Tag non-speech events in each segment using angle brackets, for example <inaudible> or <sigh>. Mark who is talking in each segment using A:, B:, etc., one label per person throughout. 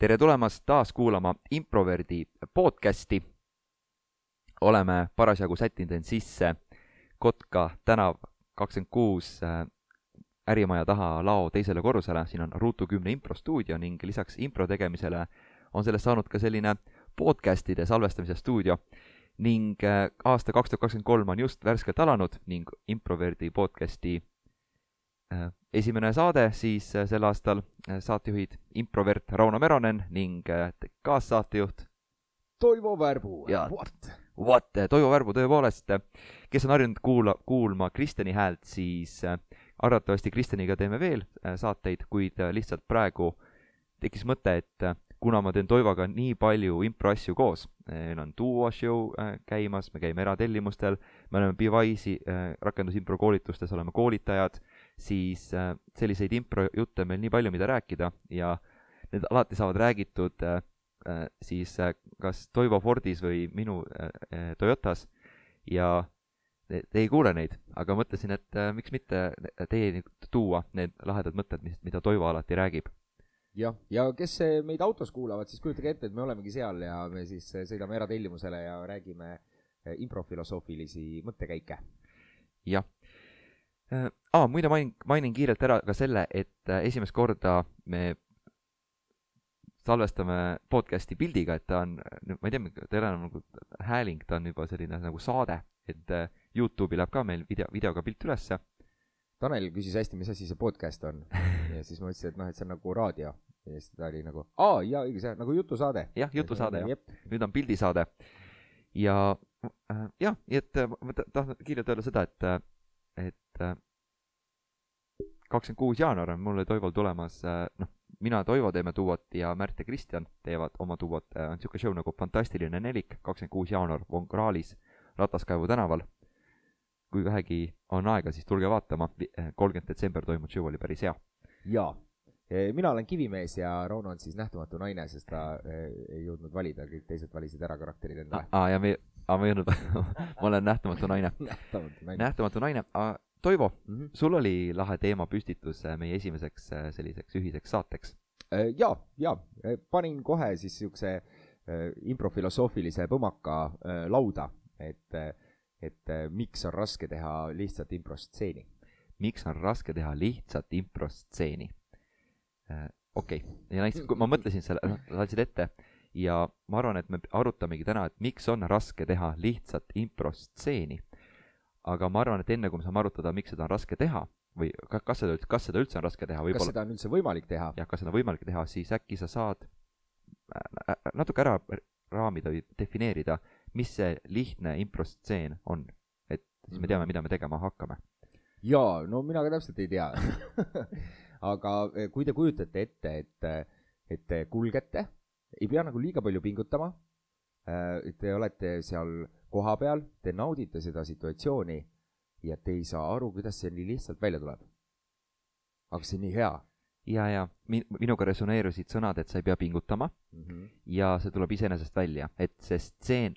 A: tere tulemast taas kuulama Improverdi podcasti. oleme parasjagu sättinud end sisse. Kotka tänav kakskümmend kuus äh, ärimaja taha lao teisele korrusele, siin on Ruutu kümne improstuudio ning lisaks impro tegemisele on sellest saanud ka selline podcastide salvestamise stuudio. Ning äh, aasta kaks tuhat kakskümmend kolm on just värskelt alanud ning Improverdi podcasti esimene saade siis sel aastal saatejuhid improvert Rauno Meronen ning kaassaatejuht
B: Toivo Värbu.
A: What? What? Toivo Värbu tõepoolest, kes on harjunud kuula, kuulma Kristjani häält, siis arvatavasti Kristjaniga teeme veel saateid, kuid lihtsalt praegu tekkis mõte, et kuna ma teen Toivoga nii palju improasju koos, meil on duo show käimas, me käime eratellimustel, me oleme Bewise'i rakendusimpro koolitustes, oleme koolitajad siis äh, selliseid improjutte on meil nii palju, mida rääkida ja need alati saavad räägitud äh, äh, siis kas Toivo Fordis või minu Toyotas ja te ei kuule neid, aga mõtlesin, et miks mitte teieni tuua need lahedad mõtted, mis, mida Toivo alati räägib.
B: jah, ja kes meid autos kuulavad, siis kujutage ette, et me olemegi seal ja me siis sõidame eratellimusele ja räägime improfilosoofilisi mõttekäike.
A: jah aa, muide mainin, mainin kiirelt ära ka selle, et äh, esimest korda me salvestame podcast'i pildiga, et ta on, ma ei tea, ta ei ole enam nagu hääling, ta on juba selline nagu saade, et äh, Youtube'i läheb ka meil video, videoga pilt ülesse.
B: Tanel küsis hästi, mis asi see podcast on <laughs> ja siis ma ütlesin, et noh, et see on nagu raadio ja siis ta oli nagu, aa, jaa, õige, see on nagu jutusaade.
A: jah, jutusaade jah, nüüd on pildisaade. ja äh, jah, nii et ma tahan kiirelt öelda seda, et et äh, kakskümmend kuus jaanuar on mul ja Toivol tulemas, äh, noh, mina, Toivo teeme duot ja Märt ja Kristjan teevad oma duot, äh, on niisugune show nagu Fantastiline nelik, kakskümmend kuus jaanuar Von Krahlis Rataskaevu tänaval. kui vähegi on aega, siis tulge vaatama, kolmkümmend detsember toimunud show oli päris hea.
B: jaa, mina olen Kivimees ja Rauno on siis nähtamatu naine, sest ta ei jõudnud valida, kõik teised valisid ära karakterid endale.
A: aa, ja me aga ma ei öelnud <laughs> ma olen nähtamatu naine
B: nähtamatu naine.
A: nähtamatu naine. Toivo mm, -hmm. sul oli lahe teemapüstitus äh, meie esimeseks äh, selliseks ühiseks saateks.
B: Äh, ja, ja panin kohe siis siukse improfilosoofilise põmmaka lauda, et, et miks on raske teha lihtsat improstseeni.
A: miks on raske teha lihtsat improstseeni? okei okay., ja näiteks kui ma mõtlesin selle, sa andsid ette ja ma arvan, et me arutamegi täna, et miks on raske teha lihtsat improstseeni. aga ma arvan, et enne kui me saame arutada, miks seda on raske teha või kas seda üldse, kas seda üldse on raske teha,
B: võib-olla. kas seda on üldse võimalik teha?
A: jah, kas seda on võimalik teha, siis äkki sa saad äh, äh, natuke ära raamida või defineerida, mis see lihtne improstseen on, et siis me teame, mida me tegema hakkame.
B: jaa, no mina ka täpselt ei tea <laughs> aga eh, kui te kujutate ette, et, et te kulgete ei pea nagu liiga palju pingutama. Äh, te olete seal kohapeal, te naudite seda situatsiooni ja te ei saa aru, kuidas see nii lihtsalt välja tuleb. aga see on nii hea.
A: ja, ja minuga resoneerusid sõnad, et sa ei pea pingutama mm -hmm. ja see tuleb iseenesest välja, et see stseen,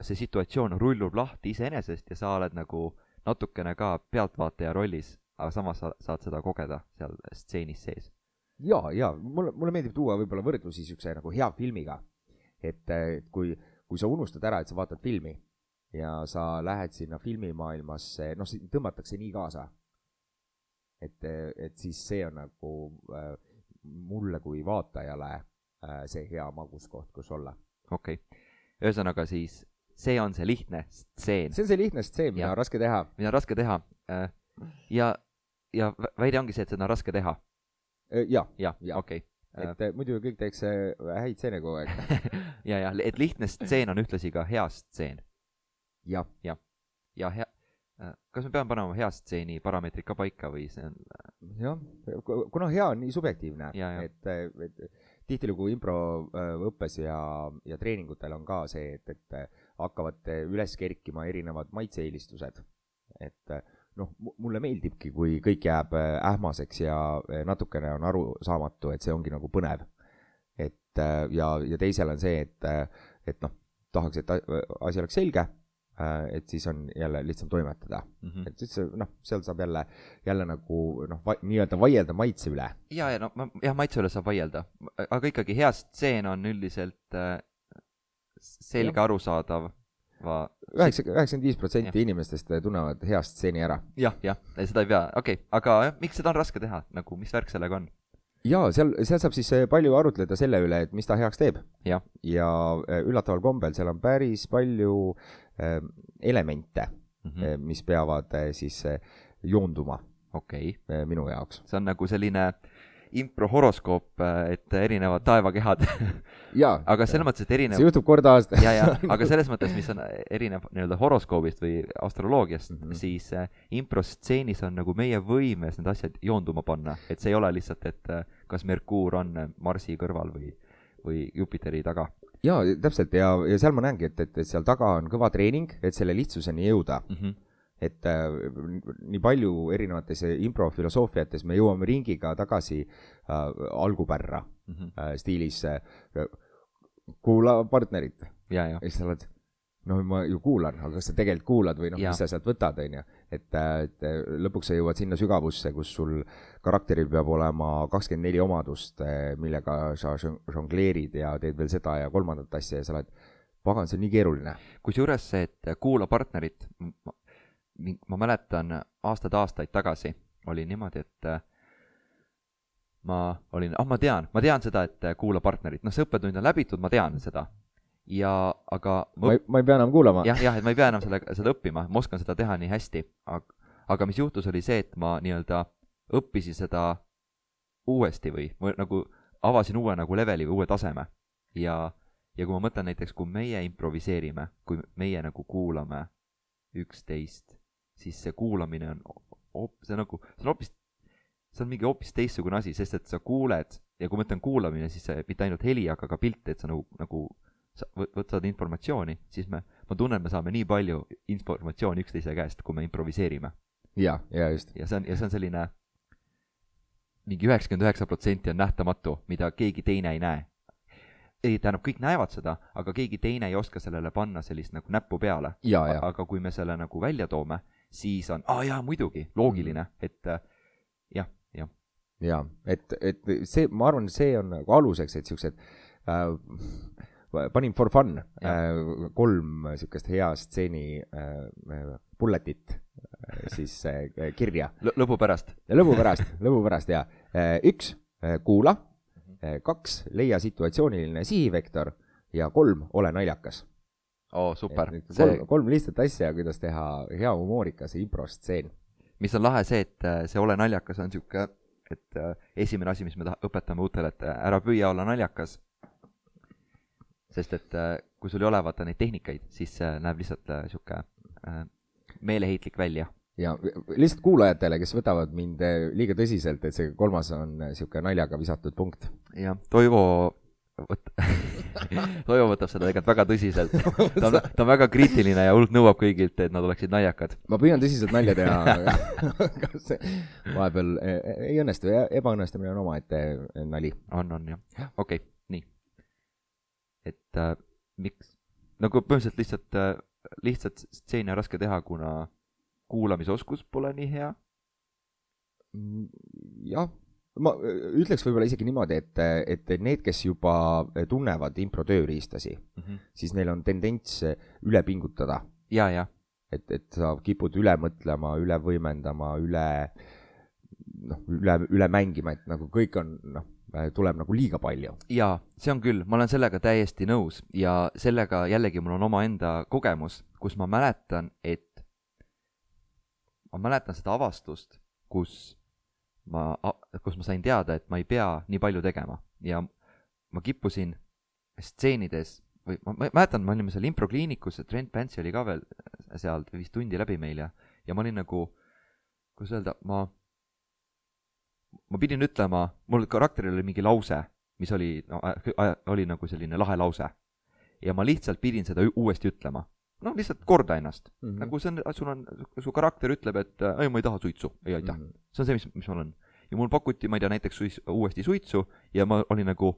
A: see situatsioon rullub lahti iseenesest ja sa oled nagu natukene ka pealtvaataja rollis, aga samas sa saad seda kogeda seal stseenis sees
B: ja, ja mulle, mulle meeldib tuua võib-olla võrdlusi siukse nagu hea filmiga. et, et kui, kui sa unustad ära, et sa vaatad filmi ja sa lähed sinna filmimaailmasse, noh, tõmmatakse nii kaasa. et, et siis see on nagu äh, mulle kui vaatajale äh, see hea maguskoht, kus olla.
A: okei okay., ühesõnaga siis see on see lihtne stseen.
B: see on see lihtne stseen, mida on raske teha.
A: mida on raske teha ja, ja väide ongi see, et seda on raske teha
B: ja,
A: ja, ja, okei
B: okay. et äh, muidu kõik teeks äh, häid stseene kogu aeg <laughs>
A: ja, ja, et lihtne stseen on ühtlasi ka hea stseen.
B: jah.
A: jah, ja hea, kas me peame panema hea stseeni parameetrid ka paika või see on?
B: jah, kuna hea on nii subjektiivne, et, et tihtilugu improõppes ja, ja treeningutel on ka see, et, et hakkavad üles kerkima erinevad maitse-eelistused. et noh, mulle meeldibki, kui kõik jääb äh, ähmaseks ja äh, natukene on arusaamatu, et see ongi nagu põnev. et äh, ja, ja teisel on see, et, et noh, tahaks, et asi oleks selge et siis on jälle lihtsam toimetada
A: mm. -hmm.
B: et siis noh, seal saab jälle, jälle nagu noh va, nii-öelda vaielda maitse üle.
A: ja, ja no ma, jah, maitse üle saab vaielda, aga ikkagi hea stseen on üldiselt selge, arusaadav
B: va.... üheksa, üheksakümmend viis protsenti inimestest tunnevad hea stseeni ära ja,.
A: jah, jah, seda ei pea, okei okay., aga jah, miks seda on raske teha, nagu mis värk sellega on?
B: jaa, seal, seal saab siis eh, palju arutleda selle üle, et mis ta heaks teeb.
A: ja,
B: eh, üllataval kombel seal on päris palju äh, elemente mm, -hmm. mis peavad äh, siis äh, joonduma.
A: okei okay..
B: minu jaoks.
A: see on nagu selline äh, improhoroskoop, et erinevad taevakehad <laughs> aga selles mõttes, et erinev.
B: see juhtub kord aastas
A: ja, ja, <laughs> aga selles mõttes, mis on erinev nii-öelda horoskoobist või astroloogiast mm, -hmm. siis äh, improstseenis on nagu meie võimes need asjad joonduma panna, et see ei ole lihtsalt, et äh, kas Merkuur on Marsi kõrval või, või Jupiteri taga.
B: jaa, täpselt ja, ja seal ma näengi, et, et, et seal taga on kõva treening, et selle lihtsuseni jõuda mm. -hmm et äh, nii palju erinevates improfilosoofiates me jõuame ringiga tagasi äh, algupärra mm -hmm. äh, stiilis äh, kuula partnerit.
A: ja, ja.
B: ja siis sa oled, no ma ju kuulan, aga kas sa tegelikult kuulad või noh, mis sa sealt võtad, on ju. et, äh, et äh, lõpuks sa jõuad sinna sügavusse, kus sul karakteril peab olema kakskümmend neli omadust, millega sa žongleerid ja teed veel seda ja kolmandat asja ja sa oled pagan, see on nii keeruline.
A: kusjuures see, et kuula partnerit, ma mäletan aastaid-aastaid tagasi oli niimoodi, et äh, ma olin, ah ma tean, ma tean seda, et äh, kuula partnerit, noh, see õppetund on läbitud, ma tean seda. ja aga
B: ma, ei, ma ei pea enam kuulama.
A: jah, jah, et ma ei pea enam selle, seda õppima, ma oskan seda teha nii hästi, aga, aga mis juhtus, oli see, et ma nii-öelda õppisin seda uuesti või, või nagu avasin uue nagu leveli või uue taseme. ja, ja kui ma mõtlen näiteks, kui meie improviseerime, kui meie nagu kuulame üksteist siis see kuulamine on hoop-, see on nagu, see on hoopis, see on mingi hoopis teistsugune asi, sest et sa kuuled ja kui ma ütlen kuulamine, siis see mitte ainult heli, aga ka pilt, et sa nagu, nagu sa võtad informatsiooni, siis me, ma tunnen, me saame nii palju informatsiooni üksteise käest, kui me improviseerime.
B: ja, ja just.
A: ja see on, ja see on selline mingi üheksakümmend üheksa protsenti on nähtamatu, mida keegi teine ei näe. ei, tähendab, kõik näevad seda, aga keegi teine ei oska sellele panna sellist nagu näppu peale. aga kui me selle nagu välja toome, siis on, aa jaa, muidugi, loogiline, et äh, jah, jah.
B: jaa, et, et see, ma arvan, see on nagu aluseks, et siuksed äh, panin for fun äh, kolm siukest hea stseeni äh, bulletit äh, siis äh, kirja
A: L. lõbu pärast.
B: lõbu pärast, lõbu pärast ja äh, üks äh,, kuula mhm. äh,, kaks, leia situatsiooniline sihivektor ja kolm, ole naljakas
A: oo oh,, super.
B: See... kolm, kolm lihtsat asja, kuidas teha hea humoorikas improstseen.
A: mis on lahe see, et äh, see Ole naljakas on niisugune, et äh, esimene asi, mis me taha, õpetame uutele, et äh, ära püüa olla naljakas. sest et kui sul ei ole vaata neid tehnikaid, siis näeb lihtsalt niisugune meeleheitlik välja
B: ja lihtsalt kuulajatele, kes võtavad mind liiga tõsiselt, et see kolmas on niisugune naljaga visatud punkt.
A: jah, Toivo võt- <laughs> Toivo võtab seda tegelikult väga tõsiselt. <laughs> ta on, ta on väga kriitiline ja hullult nõuab kõigilt, et nad oleksid naljakad.
B: ma püüan tõsiselt nalja teha <laughs> aga see vahepeal e, e, ei õnnestu ja ebaõnnestumine on omaette nali.
A: on, on jah. okei okay,, nii. et äh, miks, nagu põhimõtteliselt lihtsalt äh,, lihtsalt stseeni on raske teha, kuna kuulamisoskus pole nii hea.
B: Mm, jah ma ütleks võib-olla isegi niimoodi, et, et need, kes juba tunnevad impro tööriistasi mm, -hmm. siis neil on tendents üle pingutada.
A: ja, ja.
B: et, et sa kipud üle mõtlema, üle võimendama, üle noh, üle, üle mängima, et nagu kõik on noh, tuleb nagu liiga palju.
A: jaa, see on küll, ma olen sellega täiesti nõus ja sellega jällegi mul on omaenda kogemus, kus ma mäletan, et ma mäletan seda avastust, kus ma, kus ma sain teada, et ma ei pea nii palju tegema ja ma kippusin stseenides või ma, ma mäletan, me olime seal improkliinikus, Trent Fancy oli ka veel seal, viis tundi läbi meil ja, ja ma olin nagu, kuidas öelda, ma, ma pidin ütlema, mul karakteril oli mingi lause, mis oli no,, oli nagu selline lahe lause. ja ma lihtsalt pidin seda uuesti ütlema. Noh, lihtsalt korda ennast mm. -hmm. nagu see on, sul on, su karakter ütleb, et ei, ma ei taha suitsu, ei aitäh mm. -hmm. see on see, mis, mis ma olen ja mul pakuti, ma ei tea, näiteks suis, uuesti suitsu ja ma olin nagu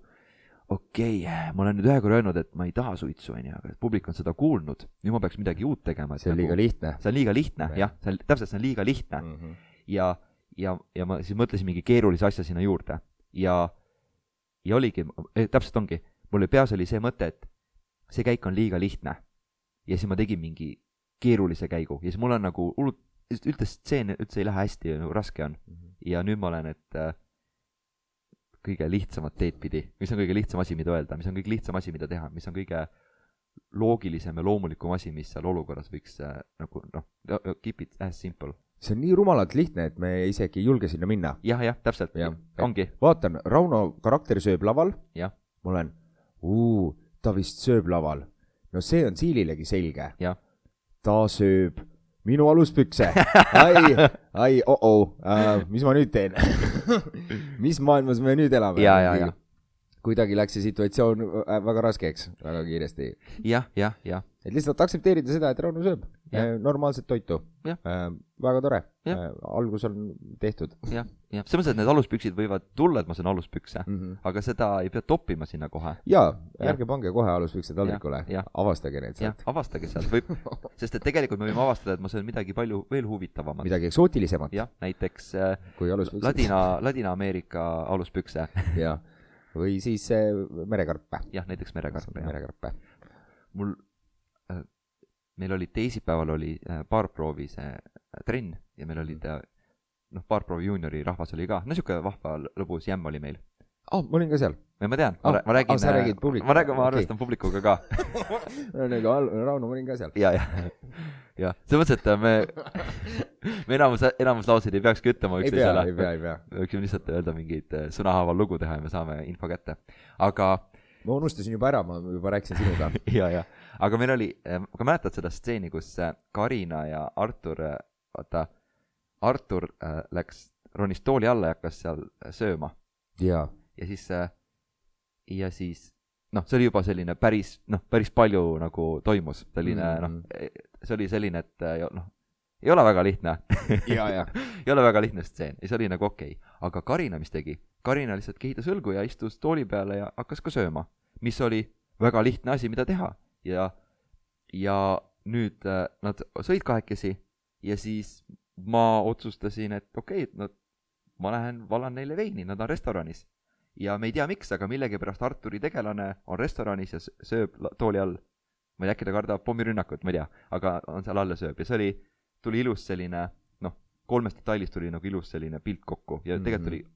A: okei okay,, ma olen nüüd ühe korra öelnud, et ma ei taha suitsu, onju, aga publik on seda kuulnud, nüüd ma peaks midagi uut tegema.
B: see on liiga lihtne.
A: see on liiga lihtne, jah, see on, täpselt, see on liiga lihtne mm. -hmm. ja, ja, ja ma siis mõtlesin mingi keerulise asja sinna juurde ja, ja oligi eh,, täpselt ongi, mul oli peas oli see mõte, et see käik on liiga lihtne. Ja siis ma tegin mingi keerulise käigu ja siis mul on nagu hullult, üldse stseen üldse ei lähe hästi, nagu raske on mm. -hmm. ja nüüd ma olen, et äh, kõige lihtsamat teed pidi, mis on kõige lihtsam asi, mida öelda, mis on kõige lihtsam asi, mida teha, mis on kõige loogilisem ja loomulikum asi, mis seal olukorras võiks äh, nagu noh, keep it as simple.
B: see on nii rumalalt lihtne, et me isegi ei julge sinna minna
A: ja,. jah, jah, täpselt ja., ongi.
B: vaatan, Rauno karakter sööb laval. ma olen, ta vist sööb laval. No see on Siililegi selge. ta sööb minu aluspükse. ai, ai, oh-oh uh,, mis ma nüüd teen <laughs> mis maailmas me nüüd elame?
A: ja, ja, ja.
B: Kuidagi läks see situatsioon äh, väga raskeks väga kiiresti
A: ja,. jah, jah, jah.
B: et lihtsalt aktsepteerida seda, et Rauno sööb ja. normaalset toitu. Äh, väga tore. algus on tehtud.
A: jah, jah, selles mõttes, et need aluspüksid võivad tulla, et ma saan aluspükse mm, -hmm. aga seda ei pea toppima sinna kohe.
B: jaa, ärge pange kohe aluspükse taldrikule, avastage need
A: sealt. avastage sealt, võib, <laughs> sest et tegelikult me võime avastada, et ma söön midagi palju veel huvitavamat.
B: midagi eksootilisemat.
A: jah, näiteks äh, Ladina, Ladina-Ameerika aluspükse
B: jah, <laughs> või siis äh, merekarpe.
A: jah, näiteks merekarpe,
B: merekarpe.
A: mul meil oli teisipäeval oli baarproovi see trenn ja meil olid noh, baarproovi juuniori rahvas oli ka, no niisugune vahva lõbus jämm oli meil.
B: Aa oh,, ma olin ka seal.
A: ma tean oh,, ma räägin
B: oh,. sa räägid publikuga?
A: ma räägin, ma arvestan okay. publikuga ka <laughs>
B: nagu Rauno, ma olin ka seal.
A: ja, ja, ja selles mõttes, et me, <laughs> me enamus, enamus lauseid ei peakski ütlema
B: üksteisele. ei pea, ei pea.
A: me võiksime lihtsalt öelda mingeid sõnahaaval lugu teha ja me saame info kätte, aga
B: ma unustasin juba ära, ma juba rääkisin sinuga <laughs>
A: ja, ja, aga meil oli, aga mäletad seda stseeni, kus äh, Karina ja Artur, äh, vaata, Artur äh, läks, ronis tooli alla ja hakkas seal sööma.
B: ja,
A: ja siis, ja siis noh, see oli juba selline päris, noh, päris palju nagu toimus, selline mm -hmm. noh, see oli selline, et noh, ei ole väga lihtne <laughs> ei ole väga lihtne stseen ja see oli nagu okei okay., aga Karina, mis tegi? Karina lihtsalt kehitas õlgu ja istus tooli peale ja hakkas ka sööma, mis oli väga lihtne asi, mida teha ja, ja nüüd äh, nad sõid kahekesi ja siis ma otsustasin, et okei okay,, et nad, ma lähen valan neile veini, nad on restoranis. Ja me ei tea, miks, aga millegipärast Arturi tegelane on restoranis ja sööb tooli all. ma ei tea, äkki ta kardab pommirünnakut, ma ei tea, aga on seal all ja sööb ja see oli, tuli ilus selline noh, kolmest detailist tuli nagu ilus selline pilt kokku ja tegelikult mm -hmm. oli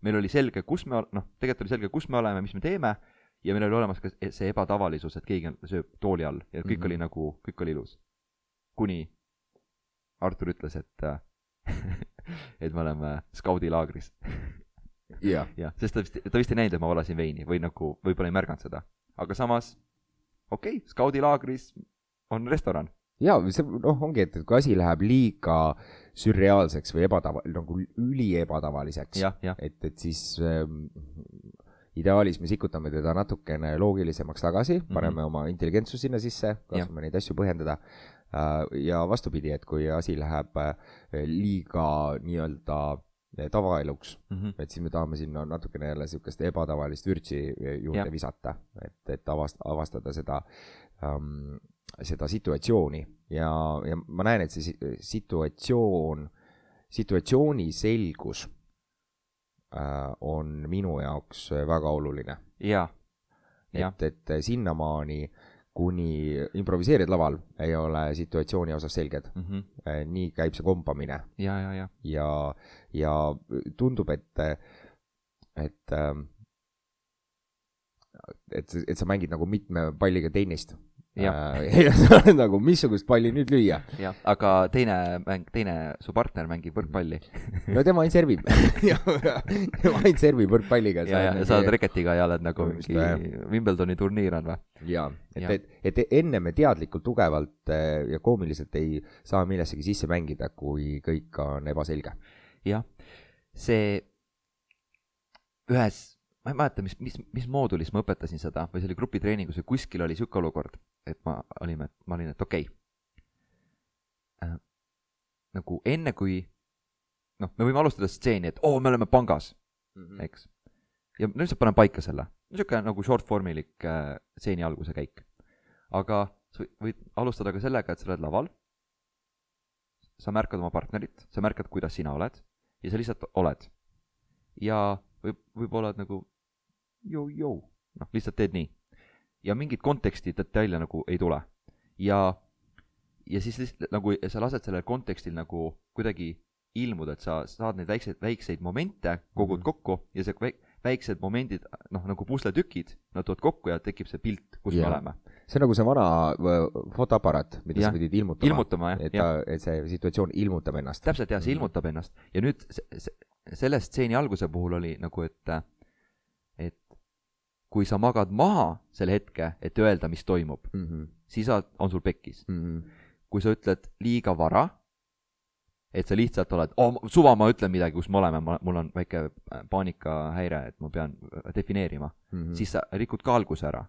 A: meil oli selge, kus me, noh, tegelikult oli selge, kus me oleme, mis me teeme, ja meil oli olemas ka see ebatavalisus, et keegi sööb tooli all ja kõik mm -hmm. oli nagu, kõik oli ilus. kuni Artur ütles, et <laughs> et me oleme skaudilaagris <laughs>
B: jah
A: jah, sest ta vist, ta vist ei näinud, et ma valasin veini või nagu võib-olla ei märganud seda. aga samas, okei okay,, skaudilaagris on restoran
B: jaa, see noh, ongi, et, kui asi läheb liiga sürreaalseks või ebatava-, nagu üliebatavaliseks, et, et siis ähm, ideaalis me sikutame teda natukene loogilisemaks tagasi mm, -hmm. paneme oma intelligentsuse sinna sisse, katsume neid asju põhjendada äh,. ja vastupidi, et kui asi läheb äh, liiga nii-öelda äh, tavaeluks mm, -hmm. et siis me tahame sinna natukene jälle niisugust ebatavalist vürtsi juurde ja. visata, et, et avast-, avastada seda ähm, seda situatsiooni ja, ja ma näen, et see situatsioon, situatsiooni selgus äh, on minu jaoks väga oluline. et, et sinnamaani, kuni improviseerijad laval ei ole situatsiooni osas selged mm. -hmm. nii käib see kompamine.
A: ja, ja, ja.
B: ja, ja tundub, et, et et, et sa mängid nagu mitme palliga tennist äh, <laughs> nagu missugust palli nüüd lüüa.
A: jah, aga teine mäng, teine su partner mängib võrkpalli <laughs>
B: no tema ainult servib <laughs> tema ainult servib võrkpalliga.
A: ja, ja, ja sa oled reketiga ja oled nagu mingi Wimbledoni turniir on või?
B: jaa, et, et, et enne me teadlikult tugevalt äh, ja koomiliselt ei saa millessegi sisse mängida, kui kõik on ebaselge.
A: jah, see ühes ma ei mäleta, mis, mis, mis moodulis ma õpetasin seda või see oli grupitreeningus või kuskil oli sihuke olukord, et ma olime, ma olin, et okei okay. äh,. nagu enne kui, noh, me võime alustada stseeni, et oo oh,, me oleme pangas mm, -hmm. eks. ja ma lihtsalt panen paika selle. niisugune nagu short form'ilik äh, stseeni alguse käik. aga sa võid alustada ka sellega, et sa oled laval, sa märkad oma partnerit, sa märkad, kuidas sina oled ja sa lihtsalt oled. ja võib, võib-olla nagu jõu-jõu, noh, lihtsalt teed nii. Ja mingit konteksti detaile nagu ei tule. ja, ja siis lihtsalt nagu sa lased sellel kontekstil nagu kuidagi ilmuda, et sa saad neid väikseid, väikseid momente, kogud -hmm. kokku ja see väik-, väiksed momendid, noh, nagu pusletükid, nad tulevad kokku ja tekib see pilt, kus yeah. me oleme.
B: see on nagu see vana fotoaparaat, mida ja. sa pidid ilmutama.
A: ilmutama,
B: et ta, et see situatsioon ilmutab ennast.
A: täpselt, jah, see mhm. ilmutab ennast. ja nüüd see, see, selle stseeni alguse puhul oli nagu, et kui sa magad maha selle hetke, et öelda, mis toimub mm, -hmm. siis on sul pekkis mm. -hmm. kui sa ütled liiga vara et sa lihtsalt oled oh,, suva, ma ütlen midagi, kus me oleme, ma, mul on väike äh, paanikahäire, et ma pean äh, defineerima mm, -hmm. siis sa rikud ka alguse ära.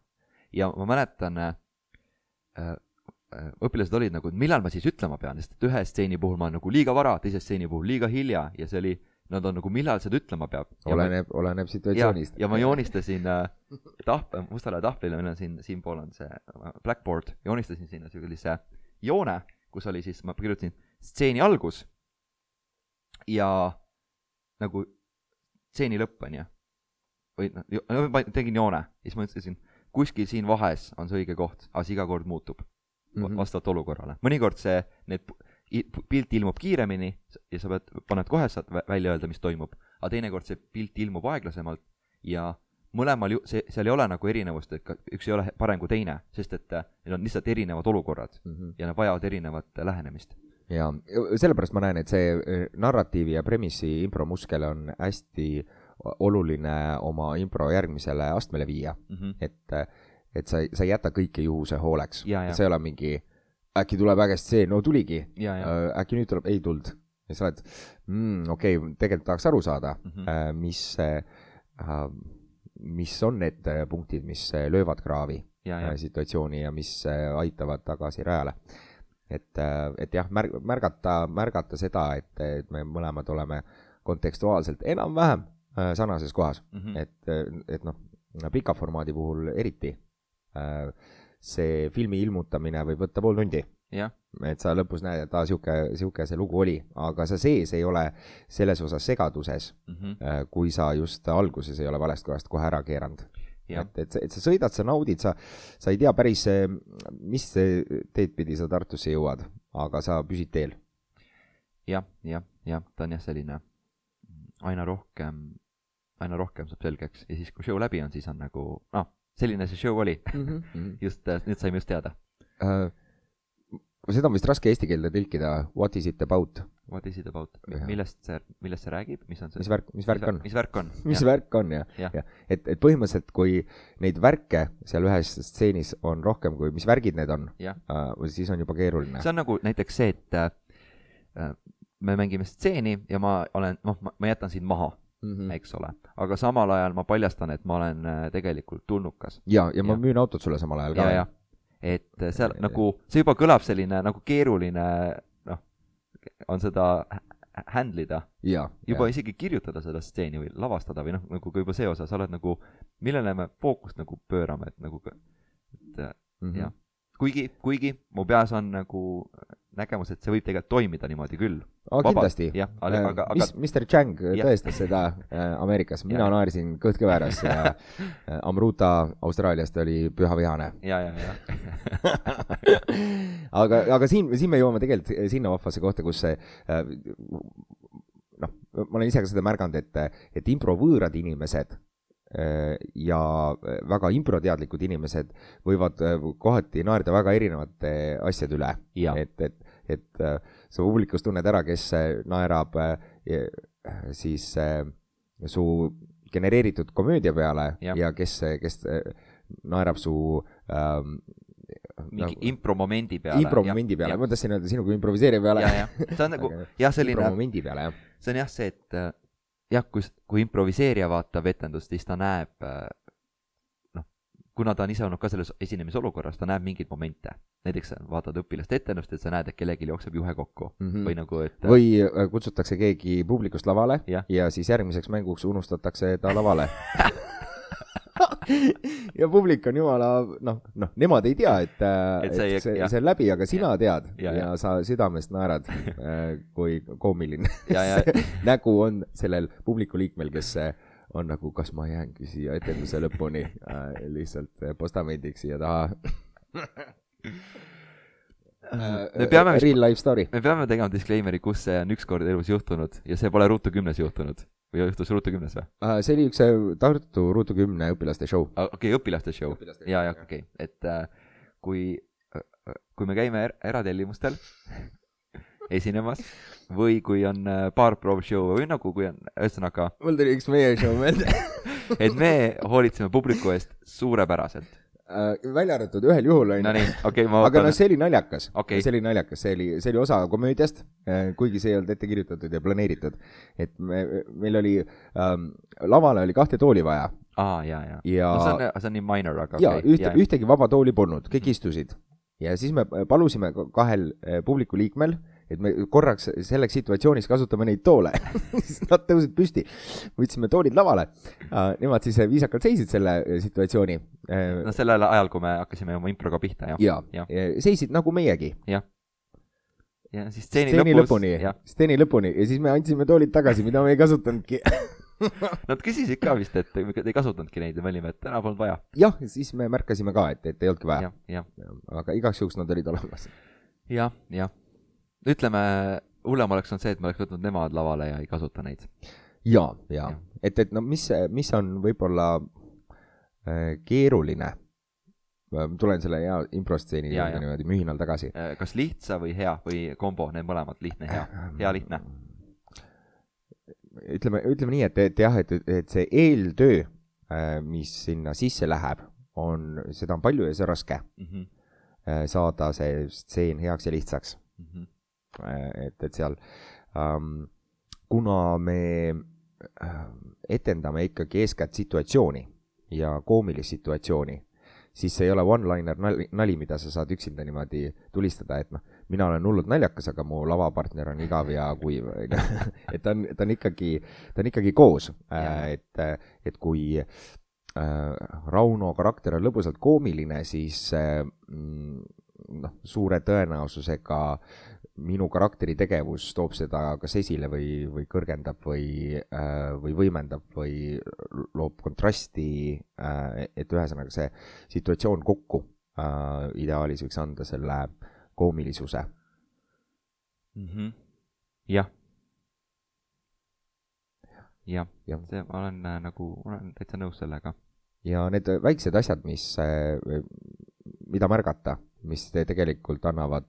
A: ja ma mäletan äh,, äh, õpilased olid nagu, et millal ma siis ütlema pean, sest et ühe stseeni puhul ma olen nagu liiga vara, teise stseeni puhul liiga hilja ja see oli, nad on nagu, millal seda ütlema peab.
B: oleneb, oleneb situatsioonist.
A: ja ma joonistasin äh, tahv-, mustale tahvlile, meil on siin, siinpool on see blackboard, joonistasin sinna sellise joone, kus oli siis, ma kirjutasin stseeni algus ja nagu stseeni lõpp, on ju. või noh, ma tegin joone, siis ma ütlesin, kuskil siin vahes on see õige koht, aga see iga kord muutub mm -hmm. vastavalt olukorrale. mõnikord see, need, pilt ilmub kiiremini ja sa pead, paned kohe, saad välja öelda, mis toimub, aga teinekord see pilt ilmub aeglasemalt ja mõlemal ju-, see, seal ei ole nagu erinevust, et ka üks ei ole parem kui teine, sest et need on lihtsalt erinevad olukorrad mm -hmm. ja nad vajavad erinevat lähenemist
B: ja sellepärast ma näen, et see äh, narratiivi ja premissi impromuskel on hästi oluline oma impro järgmisele astmele viia mm. -hmm. et, et sa, sa ei jäta kõike juhuse hooleks. see ei ole mingi, äkki tuleb äge stseen, no tuligi. Äh, äkki nüüd tuleb, ei tulnud. ja sa oled mm,, okei okay,, tegelikult tahaks aru saada mm, -hmm. mis, mis on need punktid, mis löövad kraavi ja, ja. situatsiooni ja mis aitavad tagasi rajale et, äh, et jah, märg-, märgata, märgata seda, et, et me mõlemad oleme kontekstuaalselt enam-vähem äh, sarnases kohas mm, -hmm. et, et noh, pika formaadi puhul eriti. Äh, see filmi ilmutamine võib võtta pool tundi. et sa lõpus näed, et aa, sihuke, sihuke see lugu oli, aga sa sees ei ole selles osas segaduses mm, -hmm. kui sa just alguses ei ole valest kohast kohe ära keeranud et, et, et sa sõidad, sa naudid, sa, sa ei tea päris, mis teed pidi sa Tartusse jõuad, aga sa püsid teel
A: ja,. jah, jah, jah, ta on jah selline aina rohkem, aina rohkem saab selgeks ja siis, kui show läbi on, siis on nagu, noh, selline see show oli mm. -hmm. just, nüüd saime just teada uh,.
B: seda on vist raske eesti keelde tõlkida, what is it about?
A: What is it about, millest see, millest see räägib, mis on see?
B: mis värk, mis värk on?
A: mis värk on? <laughs>
B: mis värk on, jah, jah ja. ja.. et, et põhimõtteliselt, kui neid värke seal ühes stseenis on rohkem kui, mis värgid need on, uh, siis on juba keeruline.
A: see on nagu näiteks see, et uh, me mängime stseeni ja ma olen, noh, ma jätan sind maha mm, -hmm. eks ole. aga samal ajal ma paljastan, et ma olen uh, tegelikult tulnukas.
B: ja, ja ma ja. müün autot sulle samal ajal ka.
A: et seal ja, nagu, see juba kõlab selline nagu keeruline on seda handle ida. juba ja. isegi kirjutada seda stseeni või lavastada või noh, nagu ka juba see osa, sa oled nagu, millele me fookust nagu pöörame, et nagu, et mm -hmm. jah. kuigi, kuigi mu peas on nagu nägemus, et see võib tegelikult toimida niimoodi küll.
B: Oh, kindlasti. jah, aga, äh, aga, aga. mis, Mr Chang ja. tõestas seda äh, Ameerikas, mina ja. naersin kõht kõveras ja <laughs> äh, Amruta Austraaliast oli püha vihane.
A: ja, ja, ja <laughs>
B: aga, aga siin, siin me jõuame tegelikult sinna vahvasse kohta, kus see noh, ma olen ise ka seda märganud, et, et improvõõrad inimesed ja äh, väga improteadlikud inimesed võivad äh, kohati naerda väga erinevate asjade üle. et, et, et sa publikus tunned ära, kes naerab siis su genereeritud komöödia peale ja, ja kes, kes naerab su ähm,
A: mingi nagu, impromomendi peale.
B: impromomendi peale, ma tahtsin öelda sinu kui improviseerija peale.
A: see on nagu <laughs> jah, selline.
B: impromomendi peale, jah.
A: see on jah see, et jah, kui, kui improviseerija vaatab etendust, siis ta näeb noh, kuna ta on ise olnud ka selles esinemisolukorras, ta näeb mingeid momente näiteks vaatad õpilaste etendust, et sa näed, et kellelgi jookseb juhe kokku
B: mm. -hmm.
A: või nagu, et
B: või äh, kutsutakse keegi publikust lavale
A: Jah.
B: ja siis järgmiseks mänguks unustatakse ta lavale. <laughs> <laughs> <laughs> ja publik on jumala, noh, noh, nemad ei tea, et, äh,
A: Et see
B: et see, see on läbi, aga sina tead
A: Ja,
B: ja,
A: ja.
B: ja sa südamest naerad, kui koomiline <laughs>
A: ja, ja.
B: see nägu on sellel publiku liikmel, kes äh, on nagu, kas ma jäängi siia etenduse lõpuni? Äh, lihtsalt äh, postamendiks siia taha.
A: Me peame
B: Real life story.
A: me peame tegema disclaimer'i, kus see on ükskord elus juhtunud ja see pole Ruutu kümnes juhtunud või juhtus Ruutu kümnes või?
B: Uh, see oli üks äh, Tartu Ruutu kümne õpilaste show.
A: okei okay,, õpilaste show. Ja, ja okei okay., et äh, kui, kui me käime er eratellimustel <laughs> esinemas või kui on äh, baarproov show või nagu, kui on, ühesõnaga,
B: mul tuli üks meie show meelde <laughs>
A: et me hoolitseme publiku eest suurepäraselt.
B: uh,. välja arvatud ühel juhul onju.
A: Okei okay,, ma
B: aga noh, see oli naljakas
A: Okei.
B: see oli naljakas, see oli, see oli osa komöödiast, kuigi see ei olnud ette kirjutatud ja planeeritud. et me, meil oli ähm,, lavale oli kahte tooli vaja
A: aa, ja, ja.
B: ja
A: no see on, see on nii minor, aga
B: ja
A: okei
B: ühte, ühtegi vaba tooli polnud, kõik istusid. ja siis me palusime ka- kahel eh, publiku liikmel, et me korraks selleks situatsiooniks kasutame neid toole. <laughs> nad tõusid püsti, võtsime toolid lavale. Nemad siis viisakalt seisid selle eh, situatsiooni.
A: no sellel ajal, kui me hakkasime oma improga pihta, jah.
B: ja
A: jah.,
B: seisid nagu meiegi.
A: ja siis stseeni
B: stseeni
A: lõpus
B: lõpuni,
A: jah,
B: stseeni lõpuni ja siis me andsime toolid tagasi, mida me ei kasutanudki. <laughs>
A: nad küsisid ka vist, et me ei kasutanudki neid ja me olime, et täna polnud vaja.
B: jah, siis me märkasime ka, et, et ei olnudki vaja.
A: jah, jah,
B: aga igaks juhuks nad olid olemas.
A: jah, jah. ütleme, hullem oleks olnud see, et me oleks võtnud nemad lavale ja ei kasuta neid.
B: ja, ja
A: Jah.,
B: et, et no mis, mis on võib-olla äh, keeruline, tulen selle hea improstseeni
A: Ja, ja.
B: niimoodi mühinal tagasi.
A: kas lihtsa või hea või kombo, need mõlemad, lihtne, hea, hea, lihtne.
B: ütleme, ütleme nii, et, et jah, et, et see eeltöö, mis sinna sisse läheb, on, seda on palju ja see on raske
A: Mhm,
B: äh, saada see stseen heaks ja lihtsaks. et, et seal ähm,, kuna me äh, etendame ikkagi eeskätt situatsiooni ja koomilist situatsiooni, siis see ei ole one-liner nali, nali, mida sa saad üksinda niimoodi tulistada, et noh, mina olen hullult naljakas, aga mu lavapartner on igav ja kuiv, on ju. <laughs> et ta on, ta on ikkagi, ta on ikkagi koos, et, et kui äh, Rauno karakter on lõbusalt koomiline, siis äh, mm, noh, suure tõenäosusega minu karakteri tegevus toob seda kas esile või, või kõrgendab või, või võimendab või loob kontrasti, et ühesõnaga see situatsioon kokku äh, ideaalis võiks anda selle koomilisuse.
A: Mhm. jah. jah,
B: Jah.
A: see, ma olen äh, nagu, olen täitsa nõus sellega.
B: ja need väiksed asjad, mis, mida märgata, mis te- tegelikult annavad,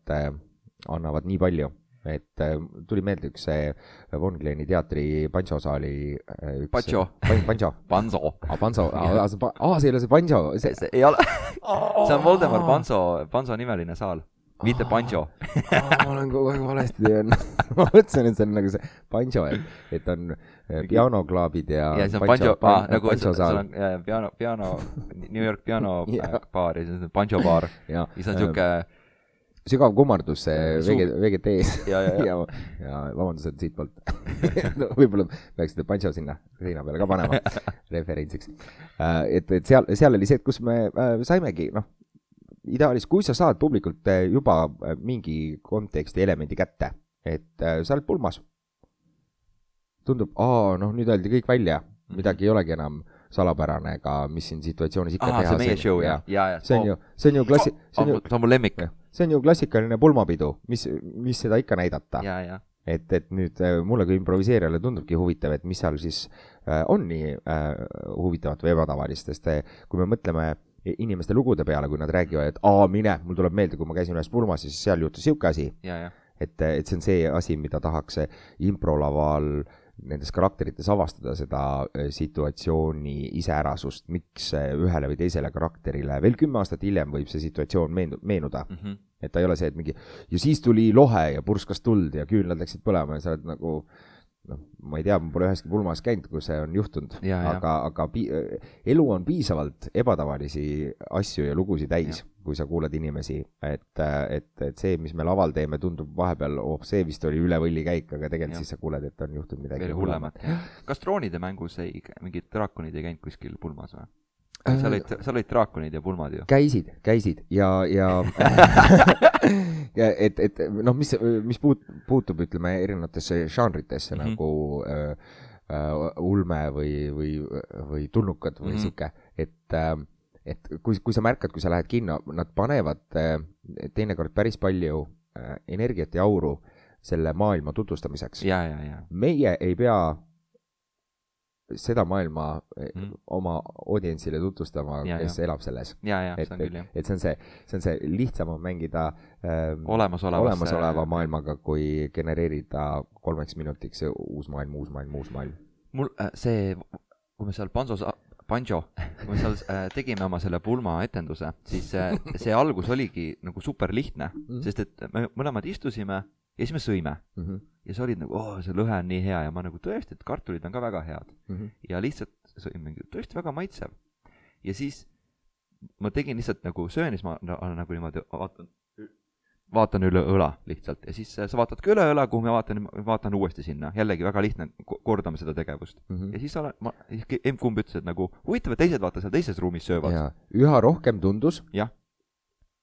B: annavad nii palju, et äh, tuli meelde üks see Von Gleni teatri Pancho saali äh, üks
A: Pancho.
B: Pancho, <laughs>
A: Panso.
B: aa Panso, aa see pa- aa, see ei ole see Pancho, see
A: see ei ole, see on Voldemar Panso, Panso nimeline saal, mitte Pancho.
B: Ma olen kogu aeg valesti teinud. <laughs> ma mõtlesin, et see on nagu see Pancho, et, et on äh, pianoklaabid ja
A: ja siis on Pancho, aa, nagu
B: saal
A: on äh, piano, piano, <laughs> New York piano
B: Jah.
A: äh, baar ja siis on Pancho baar
B: ja
A: siis on siuke
B: sügav kummardus VG, VGT-s
A: ja, ja, ja
B: ja, ja <laughs> vabandused siitpoolt <laughs> no,. võib-olla peaksite Pancho sinna seina peale ka panema <laughs> referentsiks. et, et seal, seal oli see, et kus me äh, saimegi, noh, ideaalis, kui sa saad publikult äh, juba äh, mingi konteksti elemendi kätte, et äh, sa oled pulmas. tundub, aa, noh, nüüd öeldi kõik välja, midagi ei olegi enam salapärane ega mis siin situatsioonis ikka
A: aa,
B: teha.
A: see on meie show jah, ja, ja.
B: see on ju, see on ju klassi-, see on ju,
A: see on mu lemmik.
B: see on ju klassikaline pulmapidu, mis, mis seda ikka näidata. et, et nüüd äh, mulle kui improviseerijale tundubki huvitav, et mis seal siis äh, on nii äh, huvitavat või ebatavalist, sest äh, kui me mõtleme inimeste lugude peale, kui nad räägivad, et aa, mine, mul tuleb meelde, kui ma käisin ühes pulmas siis seal juhtus sihuke asi, et, et see on see asi, mida tahaks äh, improlaval nendes karakterites avastada seda äh, situatsiooni iseärasust, miks äh, ühele või teisele karakterile veel kümme aastat hiljem võib see situatsioon meenu-, meenuda.
A: Mhm.
B: et ta ei ole see, et mingi ja siis tuli lohe ja purskas tuld ja küünlad läksid põlema ja sa oled nagu noh, ma ei tea, ma pole üheski pulmas käinud, kus see on juhtunud,
A: Ja, ja.
B: aga, aga pi- elu on piisavalt ebatavalisi asju ja lugusid täis, kui sa kuulad inimesi, et, et, et see, mis me laval teeme, tundub vahepeal, oh, see vist oli üle võlli käik, aga tegelikult
A: Jah.
B: siis sa kuuled, et on juhtunud midagi
A: veel hullemat. kas droonide mängus ei, mingid draakonid ei käinud kuskil pulmas või? Seal olid, seal olid draakonid ja pulmad ju.
B: käisid, käisid ja, ja <laughs> ja et, et noh, mis, mis puut-, puutub, ütleme, erinevatesse žanritesse mm. -hmm. nagu äh, äh, ulme või, või, või tulnukad või mm. -hmm. sihuke, et äh, et kui, kui sa märkad, kui sa lähed kinno, nad panevad äh, teinekord päris palju äh, energiat ja auru selle maailma tutvustamiseks. meie ei pea seda maailma mm.
A: Mhm.
B: oma audientsile tutvustama, kes
A: ja.
B: elab selles. et
A: jah.
B: et see on see, see on see lihtsam on mängida ähm, olemasoleva maailmaga, kui genereerida kolmeks minutiks uus maailm, uus maailm, uus maailm.
A: mul äh, see, kui me seal Pansos, Panjo, kui me seal äh, tegime oma selle pulma etenduse, siis äh, see algus oligi nagu super lihtne mm. -hmm. sest et me mõlemad istusime ja siis me sõime ja sa olid nagu, oo, see lõhe on nii hea. Ja ma nagu tõesti, et kartulid on ka väga head. Ja lihtsalt sõimegi, tõesti väga maitsev. ja siis ma tegin lihtsalt nagu söön ja siis ma na- nagu niimoodi vaatan, vaatan üle õla lihtsalt. Ja siis äh, sa vaatad ka üle õla, kuhu ma vaatan, vaatan uuesti sinna, jällegi väga lihtne, kordame seda tegevust.
B: Mhm.
A: ja siis olen, ma, emb-kumb ütles, et nagu huvitav, et teised vaata seal teises ruumis söövad.
B: ja üha rohkem tundus,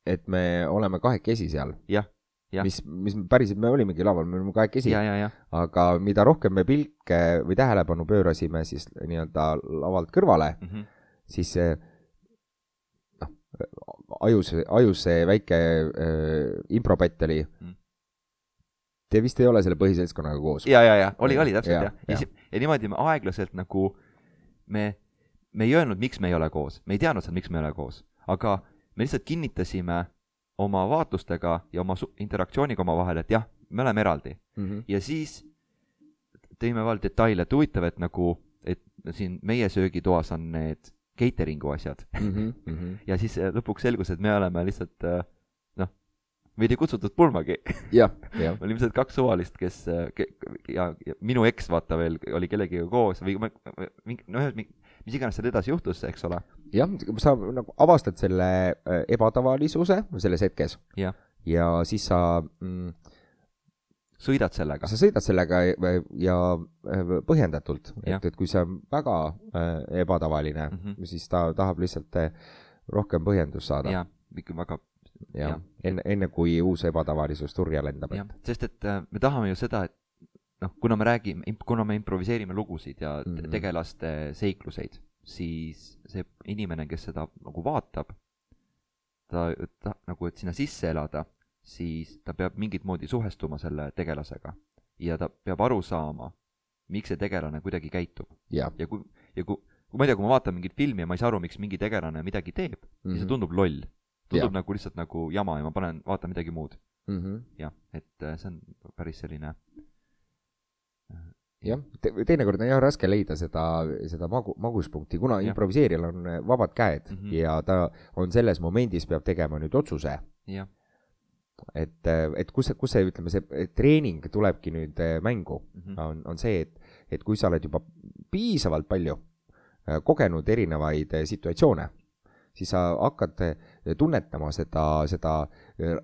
B: et me oleme kahekesi seal,
A: jah, jah,
B: mis, mis päriselt me olimegi laval, me olime kahekesi
A: ja, ja, ja,
B: aga mida rohkem me pilke või tähelepanu pöörasime siis nii-öelda lavalt kõrvale,
A: Mhm.
B: siis see noh, ajus, ajus see väike äh, impropätt oli
A: Mm.
B: Te vist ei ole selle põhiseltskonnaga koos?
A: ja, ja, ja oli, oli täpselt
B: Ja,
A: ja,
B: ja.
A: ja. ja niimoodi me aeglaselt nagu me, me ei öelnud, miks me ei ole koos, me ei teadnud seda, miks me ei ole koos, aga me lihtsalt kinnitasime oma vaatlustega ja oma interaktsiooniga omavahel, et jah, me oleme eraldi
B: mm. -hmm.
A: ja siis tõime veel detaile, et huvitav, et nagu, et siin meie söögitoas on need catering'u asjad
B: Mm <laughs> -hmm.
A: ja siis äh, lõpuks selgus, et me oleme lihtsalt äh, noh, meid ei kutsutud pulmagi <laughs>
B: jah, jah,
A: me olime lihtsalt kaks suvalist, kes ke, ja, ja minu eks vaata veel oli kellegiga koos või mingi noh, mis iganes seal edasi juhtus, eks ole.
B: jah, sa nagu avastad selle äh, ebatavalisuse selles hetkes
A: jah,
B: ja siis sa mm,
A: sõidad sellega.
B: sa sõidad sellega ja, ja äh, põhjendatult,
A: Jah.
B: et, et kui see on väga äh, ebatavaline mm. -hmm. siis ta tahab lihtsalt äh, rohkem põhjendust saada.
A: ja ikka väga,
B: jah
A: jah.,
B: enne, enne kui uus ebatavalisus turja lendab,
A: jah
B: et,
A: sest et me tahame ju seda, et noh, kuna me räägime, kuna me improviseerime lugusid ja mm
B: Mhm.
A: -hmm. tegelaste seikluseid, siis see inimene, kes seda nagu vaatab, ta, ta nagu, et sinna sisse elada, siis ta peab mingit moodi suhestuma selle tegelasega ja ta peab aru saama, miks see tegelane kuidagi käitub
B: jah
A: ja kui, ja kui, kui ma ei tea, kui ma vaatan mingit filmi ja ma ei saa aru, miks mingi tegelane midagi teeb mm, -hmm. siis see tundub loll. tundub
B: Jah.
A: nagu lihtsalt nagu jama ja ma panen, vaatan midagi muud.
B: mm -hmm.
A: jah, et äh, see on päris selline
B: jah, teinekord on jah raske leida seda, seda magu, maguspunkti, kuna
A: Jah.
B: improviseerijal on äh, vabad käed mm. -hmm. ja ta on selles momendis, peab tegema nüüd otsuse, et, et kus kus see, ütleme, see treening tulebki nüüd mängu
A: Mhm.
B: on, on see, et, et kui sa oled juba piisavalt palju kogenud erinevaid situatsioone, siis sa hakkad tunnetama seda, seda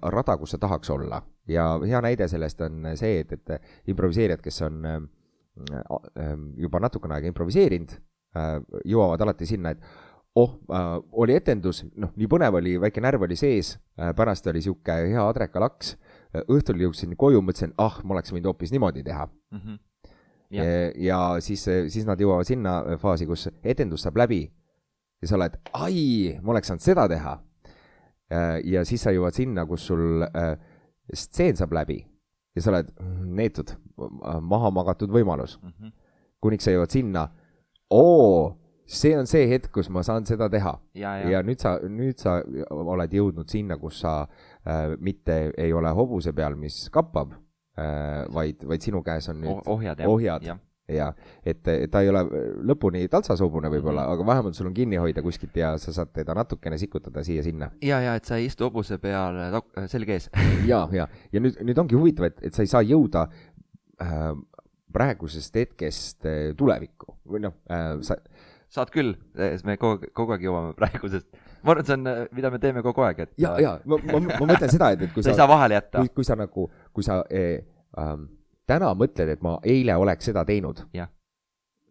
B: rada, kus sa tahaks olla. ja hea näide sellest on see, et, et improviseerijad, kes on äh, juba natukene aega improviseerinud, jõuavad alati sinna, et oh, oli etendus, noh, nii põnev oli, väike närv oli sees, pärast oli niisugune hea adrekalaks, õhtul jõudsin koju, mõtlesin, ah, ma oleks võinud hoopis niimoodi teha.
A: Mhm.
B: ja,
A: Jah.
B: ja siis, siis nad jõuavad sinna faasi, kus etendus saab läbi ja sa oled, ai, ma oleks saanud seda teha. ja siis sa jõuad sinna, kus sul äh, stseen saab läbi ja sa oled mm, neetud, maha magatud võimalus,
A: Mhm.
B: kuniks sa jõuad sinna, oo, see on see hetk, kus ma saan seda teha
A: ja,
B: ja,
A: ja
B: nüüd sa, nüüd sa oled jõudnud sinna, kus sa äh, mitte ei ole hobuse peal, mis kappab äh,, vaid, vaid sinu käes on nüüd
A: ohjad jah.
B: ohjad. Ja et ta ei ole lõpuni taltsasobune võib-olla mm, -hmm. aga vähemalt sul on kinni hoida kuskilt ja sa saad teda natukene sikutada siia-sinna.
A: ja, ja et sa ei istu hobuse peal tok- selg ees. <laughs>
B: ja, ja, ja nüüd, nüüd ongi huvitav, et, et sa ei saa jõuda äh, praegusest hetkest äh, tulevikku või noh äh,, sa
A: saad küll, me kogu, kogu aeg jõuame praegusest, ma arvan, et see on, mida me teeme kogu aeg, et
B: ja, ja ma, ma, ma mõtlen seda, et, et kui <laughs>
A: sa ei
B: sa
A: saa, vahele jätta
B: kui, kui sa nagu, kui sa eh, ähm, täna mõtled, et ma eile oleks seda teinud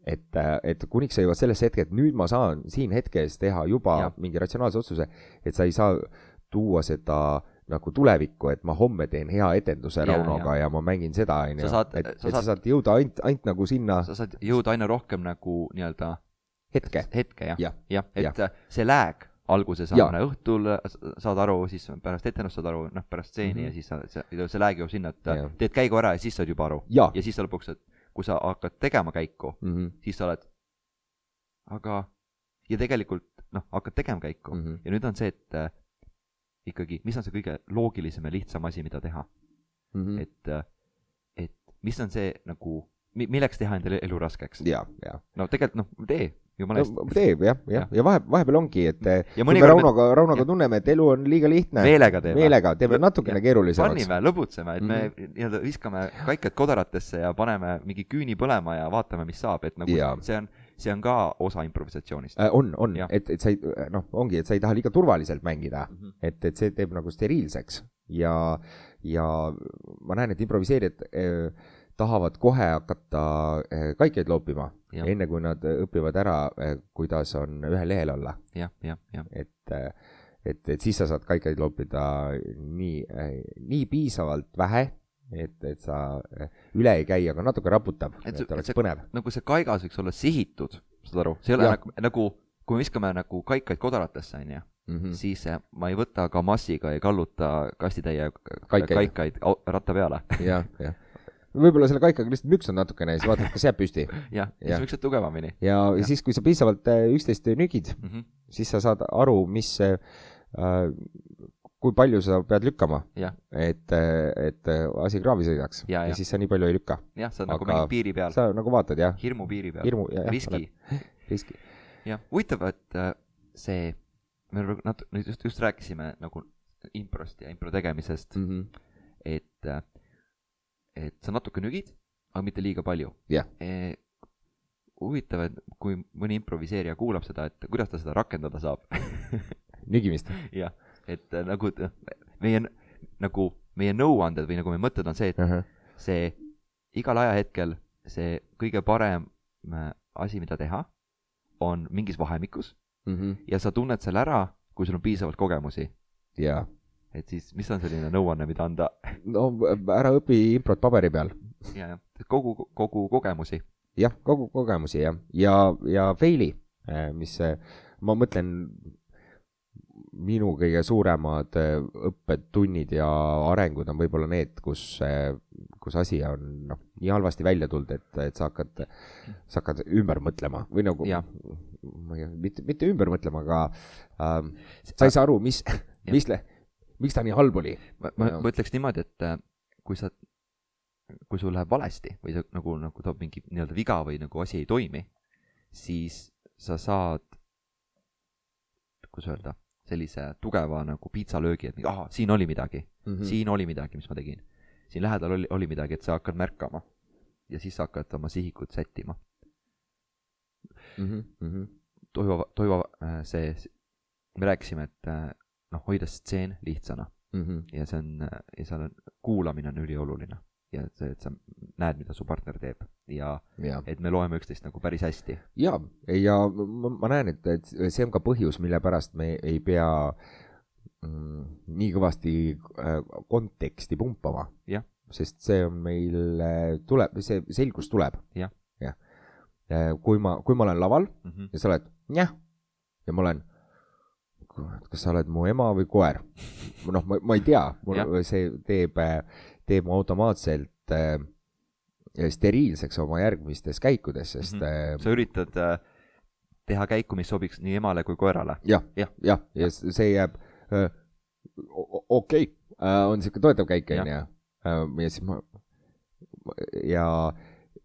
B: et, et kuniks sa jõuad sellesse hetke, et nüüd ma saan siin hetkes teha juba
A: Jah.
B: mingi ratsionaalse otsuse, et sa ei saa tuua seda nagu tulevikku, et ma homme teen hea etenduse
A: Ja,
B: Raunoga ja. ja ma mängin seda, on ju
A: Sa, saad-
B: et,
A: sa
B: et sa
A: saad-
B: jõuda ainult, ainult nagu sinna
A: sa saad jõuda aina rohkem nagu nii-öelda
B: hetke.
A: hetke jah,
B: Jah.
A: jah, et
B: Jah.
A: see lääg alguses on
B: Jaa.
A: õhtul saad aru, siis pärast etendust saad aru, noh pärast stseeni
B: Mhm.
A: ja siis sa, see, see lääg jõuab sinna, et
B: Jah.
A: teed käigu ära ja siis saad juba aru. ja siis sa lõpuks, et kui sa hakkad tegema käiku,
B: mm. -hmm.
A: siis sa oled, aga, ja tegelikult noh, hakkad tegema käiku
B: Mm -hmm.
A: ja nüüd on see, et äh, ikkagi, mis on see kõige loogilisem ja lihtsam asi, mida teha,
B: Mm -hmm.
A: et, et mis on see nagu, milleks teha endale elu raskeks?
B: ja, ja
A: no tegelikult noh, tee, jumala eest
B: no,. teeb jah, jah
A: Jah.,
B: ja vahe, vahepeal ongi, et
A: Ja
B: kui me Raunoga, Raunoga tunneme, et elu on liiga lihtne,
A: meelega teeme.
B: meelega teeme natukene keerulisemaks.
A: fannime, lõbutseme, et me
B: Mhm.
A: nii-öelda viskame kaikad kodaratesse ja paneme mingi küüni põlema ja vaatame, mis saab, et nagu
B: Jaa.
A: see on, see on ka osa improvisatsioonist.
B: Äh, on, on et, et sa ei, noh, ongi, et sa ei taha liiga turvaliselt mängida,
A: Mhm.
B: et, et see teeb nagu steriilseks ja, ja ma näen, et improviseerijad eh, tahavad kohe hakata eh, kaikaid loopima, enne kui nad eh, õpivad ära eh,, kuidas on ühel lehel olla,
A: jah, jah, jah,
B: et et, et siis sa saad kaikaid loopida nii, nii piisavalt vähe, et, et sa üle ei käi, aga natuke raputab,
A: Et
B: et,
A: see-
B: et oleks
A: see-
B: põnev.
A: nagu see kaigas võiks olla sihitud, saad aru, see ei ole
B: Jah.
A: nagu, nagu kui me viskame nagu kaikaid kodaratesse, onju,
B: -hmm.
A: siis ma ei võta Kamassiga ja kalluta kastitäie
B: Kaikaid.
A: kaikaid ratta peale.
B: jah, jah. Võib-olla selle kaikaga lihtsalt müksad natukene ja siis vaatad, kas jääb püsti. <laughs>
A: jah, ja
B: Jah.
A: siis võiksed tugevamini
B: ja,
A: Jah.
B: siis, kui sa piisavalt äh, üksteist nügid,
A: mm. -hmm.
B: siis sa saad aru, mis äh,, kui palju sa pead lükkama,
A: jah,
B: et, et äh, asi kraavi sõidaks Ja,
A: ja,
B: ja. siis sa nii palju ei lükka.
A: jah, sa oled nagu
B: Aga
A: mingi piiri peal,
B: sa nagu vaatad jah,
A: hirmu piiri peal,
B: hirmu ja,
A: riski, <laughs>
B: riski.
A: jah, huvitav, et äh, see, me nagu nat-, just, just rääkisime nagu improst ja impro tegemisest
B: Mm -hmm.
A: et, et sa natuke nügid, aga mitte liiga palju
B: Jah.
A: e,. huvitav, et kui mõni improviseerija kuulab seda, et kuidas ta seda rakendada saab. <laughs>
B: nügimist.
A: jah, et äh, nagu meie, nagu meie nõuanded või nagu meie mõtted on see, et see igal ajahetkel see kõige parem äh, asi, mida teha, on mingis vahemikus ja sa tunned selle ära, kui sul on piisavalt kogemusi.
B: ja,
A: et siis, mis on selline nõuanne, mida anda
B: no ära õpi improt paberi peal.
A: ja, ja kogu, kogu kogemusi.
B: jah, kogu kogemusi jah, ja, ja fail'i, mis äh, ma mõtlen, minu kõige suuremad äh, õppetunnid ja arengud on võib-olla need, kus, kus asi on noh, nii halvasti välja tulnud, et, et sa hakkad, sa hakkad ümber mõtlema või nagu
A: Jah.,
B: ma ei tea, mitte, mitte ümber mõtlema, aga ähm, sa ei saa aru, mis, mis, miks ta nii halb oli.
A: ma, ma, ma ütleks niimoodi, et äh, kui sa, kui sul läheb valesti või sa nagu, nagu toob mingi nii-öelda viga või nagu asi ei toimi, siis sa saad, kuidas öelda, sellise tugeva nagu piitsalöögi, et ahah, siin oli midagi
B: Mm
A: mm., siin oli midagi, mis ma tegin. siin lähedal oli, oli midagi, et sa hakkad märkama. ja siis sa hakkad oma sihikut sättima.
B: -hmm. Mm -hmm.
A: toiva, toiva äh, see, me rääkisime, et äh, noh, hoida stseen lihtsana
B: Mm -hmm.
A: ja see on, ja seal on, kuulamine on ülioluline. ja see, et sa näed, mida su partner teeb ja
B: ja
A: et me loeme üksteist nagu päris hästi.
B: ja, ja ma, ma näen, et, et see on ka põhjus, mille pärast me ei pea mm, nii kõvasti äh, konteksti pumpama. Sest see on meil, tuleb, see selgus tuleb.
A: Jah.
B: jah. kui ma, kui ma olen laval
A: Mm -hmm.
B: ja sa oled jah ja ma olen, kas sa oled mu ema või koer? noh, ma, ma ei tea, see teeb, teeb mu automaatselt äh, steriilseks oma järgmistes käikudes, sest mm -hmm.
A: sa üritad äh, teha käiku, mis sobiks nii emale kui koerale.
B: jah,
A: Jah.
B: jah, ja see jääb äh, okei okay., on niisugune toetav käik, on ju. ja siis ma ja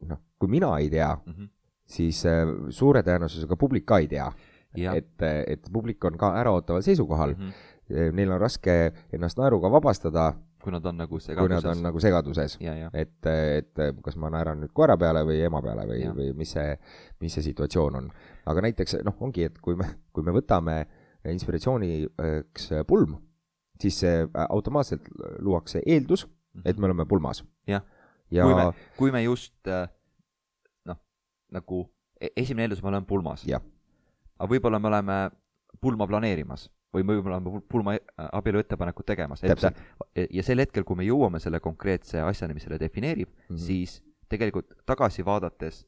B: noh, kui mina ei tea,
A: Mm -hmm.
B: siis äh, suure tõenäosusega publik ka ei tea. et, et publik on ka äraootaval seisukohal
A: Mhm.
B: mm, -hmm. neil on raske ennast naeruga vabastada
A: kui nad on nagu
B: kui nad on
A: segaduses.
B: nagu segaduses. et, et kas ma naeran nüüd koera peale või ema peale või või mis see, mis see situatsioon on. aga näiteks noh, ongi, et kui me, kui me võtame inspiratsiooniks pulm, siis see automaatselt luuakse eeldus, et me oleme pulmas.
A: Jah.
B: ja
A: kui me, kui me just äh, noh, nagu esimene eeldus, me oleme pulmas.
B: Jah.
A: Aga võib-olla me oleme pulma planeerimas või me võib-olla oleme pul- pulma e- abielu ettepanekut tegemas, et
B: Täpselt.
A: ja sel hetkel, kui me jõuame selle konkreetse asjani, mis selle defineerib mm. -hmm. siis tegelikult tagasi vaadates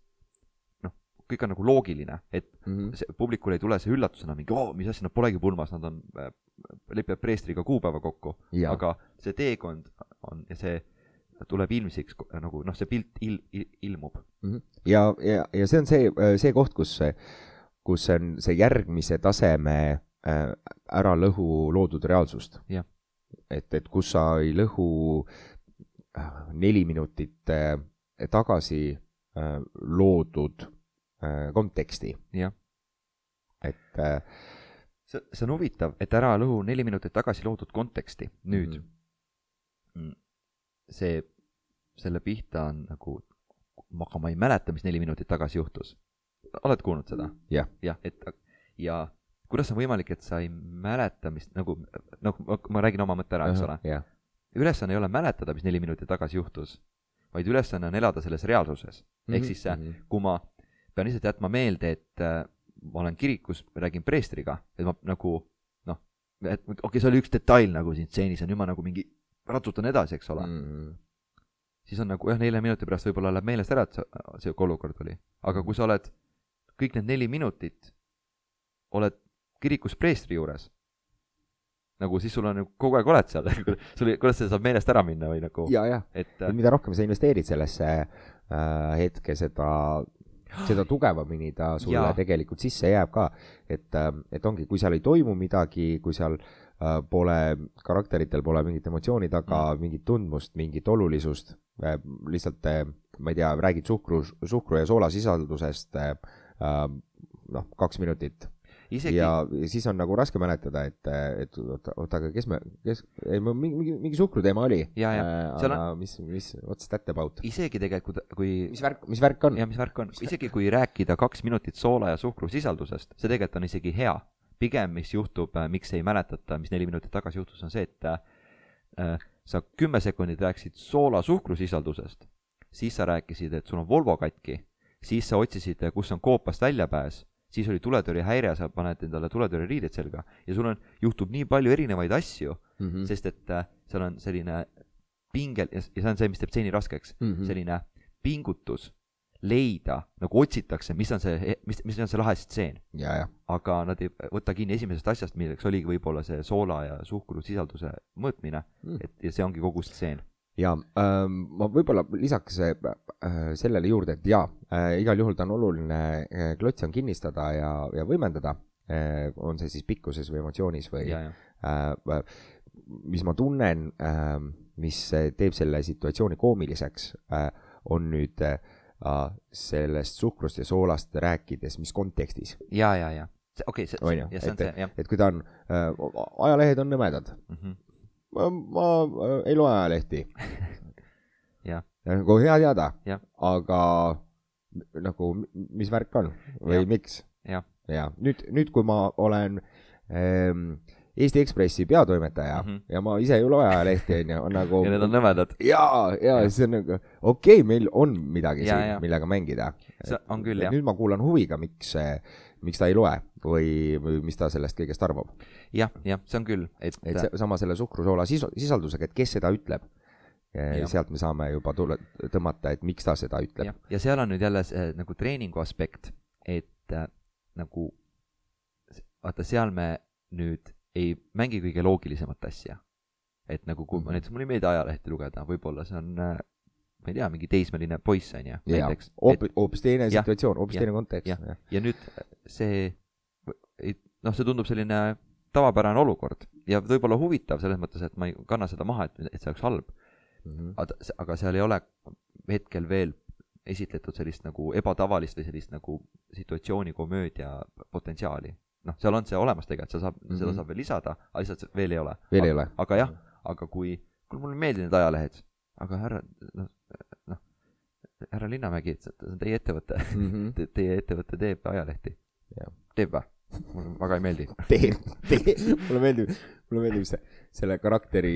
A: noh, kõik on nagu loogiline, et
B: Mhm.
A: see publikule ei tule see üllatusena mingi, oo, mis asja, nad polegi pulmas, nad on, lepivad preestriga kuupäeva kokku, aga see teekond on ja see tuleb ilmsiks nagu noh, see pilt il-, il, ilmub.
B: Mhm. ja, ja, ja see on see, see koht, kus, kus on see järgmise taseme äh, ära lõhu loodud reaalsust et, et kus sa ei lõhu äh, neli minutit äh, tagasi loodud konteksti, et
A: see, see on huvitav, et ära lõhu neli minutit tagasi loodud konteksti. nüüd
B: Mhm.
A: mm. see, selle pihta on nagu, aga ma ei mäleta, mis neli minutit tagasi juhtus. Oled kuulnud seda?
B: jah,
A: jah, et ja kuidas on võimalik, et sa ei mäleta, mis nagu, nagu ma räägin oma mõtte ära, eks ole.
B: jah,
A: ülesanne ei ole mäletada, mis neli minutit tagasi juhtus, vaid ülesanne on elada selles reaalsuses.
B: Mhm.
A: ehk siis see, kui ma pean lihtsalt jätma meelde, et äh, ma olen kirikus, räägin preestriga, et ma nagu noh, et okei okay,, see oli üks detail nagu siin stseenis ja nüüd ma nagu mingi ratsutan edasi, eks ole mm.,
B: Mhm.
A: siis on nagu jah, nelja minuti pärast võib-olla läheb meelest ära, et see, see olukord oli. aga kui sa oled kõik need neli minutit, oled kirikus preestri juures, nagu siis sul on nagu kogu aeg oled seal, <laughs> sul, kuidas see saab meelest ära minna või nagu,
B: ja, ja,
A: et
B: et mida rohkem sa investeerid sellesse äh, hetke, seda, seda tugevamini ta sulle
A: Jaa.
B: tegelikult sisse jääb ka. et, et ongi, kui seal ei toimu midagi, kui seal äh, pole, karakteritel pole mingit emotsiooni taga mm., mingit tundmust, mingit olulisust äh,, lihtsalt äh, ma ei tea, räägid suhkru, suhkru ja soolasisaldusest äh, äh, noh, kaks minutit
A: isegi
B: ja siis on nagu raske mäletada, et, et oota, oota, aga kes me, kes, ei ma mingi, mingi, suhkruteema oli.
A: Seal
B: aga mis, mis, what's that about?
A: isegi tegelikult, kui
B: mis värk, mis värk on?
A: ja mis värk on, isegi kui rääkida kaks minutit soola ja suhkru sisaldusest, see tegelikult on isegi hea. pigem, mis juhtub, miks ei mäletata, mis neli minutit tagasi juhtus, on see, et äh, sa kümme sekundit rääkisid soola suhkru sisaldusest, siis sa rääkisid, et sul on Volvo katki, siis sa otsisid, kus on koopast väljapääs, siis oli tuletõrjehäire, sa paned endale tuletõrjeriided selga ja sul on, juhtub nii palju erinevaid asju,
B: -hmm.
A: sest et äh, seal on selline pingel ja ja see on see, mis teeb stseeni raskeks
B: Mm -hmm.
A: selline pingutus leida, nagu otsitakse, mis on see, mis, mis on see lahe stseen. aga nad ei võta kinni esimesest asjast, milleks oligi võib-olla see soola ja suhkru sisalduse mõõtmine
B: Mm.
A: et ja see ongi kogu stseen.
B: Ja ähm, ma võib-olla lisaks äh, sellele juurde, et jaa äh,, igal juhul ta on oluline äh, klotsi on kinnistada ja, ja võimendada äh,, on see siis pikkuses või emotsioonis või
A: ja, ja,
B: äh, mis ma tunnen äh,, mis teeb selle situatsiooni koomiliseks äh,, on nüüd äh, sellest suhkrust ja soolast rääkides, mis kontekstis,
A: ja, ja, ja okei, see,
B: on ju,
A: ja see on
B: et
A: see, jah.
B: et kui ta on äh,, ajalehed on nõmedad,
A: mm. -hmm.
B: Ma, ma äh, ei loe ajalehti. <laughs>
A: Jah.
B: nagu hea teada aga nagu mis värk on või
A: Jah.
B: miks?
A: Jah.
B: ja nüüd, nüüd, kui ma olen ähm, Eesti Ekspressi peatoimetaja mm. -hmm. ja ma ise ei loe ajalehti, onju, on nagu <laughs>
A: ja need on nõmedad.
B: ja, ja see on nagu okei okay,, meil on midagi
A: Ja,
B: siin
A: ja.,
B: millega mängida.
A: see on küll, jah.
B: nüüd ma kuulan huviga, miks, miks ta ei loe või, või mis ta sellest kõigest arvab.
A: jah, jah, see on küll, et,
B: et see, sama selle suhkrusoola sisu, sisaldusega, et kes seda ütleb.
A: Jah.
B: sealt me saame juba tule, tõmmata, et miks ta seda ütleb
A: ja seal on nüüd jälle see nagu treeningu aspekt, et äh, nagu vaata, seal me nüüd ei mängi kõige loogilisemat asja. et nagu kui
B: Mhm.
A: ma näiteks, mulle ei meeldi ajalehti lugeda, võib-olla see on äh, ma ei tea, mingi teismeline poiss on ju,
B: ja
A: näiteks.
B: hoopis, hoopis teine
A: jah,
B: situatsioon, hoopis teine kontekst
A: ja nüüd see, noh, see tundub selline tavapärane olukord ja võib-olla huvitav selles mõttes, et ma ei kanna seda maha, et, et see oleks halb,
B: Mhm.
A: aga, aga seal ei ole hetkel veel esitletud sellist nagu ebatavalist või sellist nagu situatsioonikomöödia potentsiaali. noh, seal on see olemas tegelikult, seda saab mm, -hmm. seda saab veel lisada, aga lihtsalt veel ei ole.
B: veel ei ole.
A: aga jah, aga kui kuule mulle ei meeldi need ajalehed, aga härra, noh, härra Linnamägi, et see on teie ettevõte
B: mm. -hmm.
A: Te, teie ettevõte teeb ajalehti teeb või? mulle väga ei meeldi. <laughs>
B: tee, tee, mulle meeldib, mulle meeldib see, selle karakteri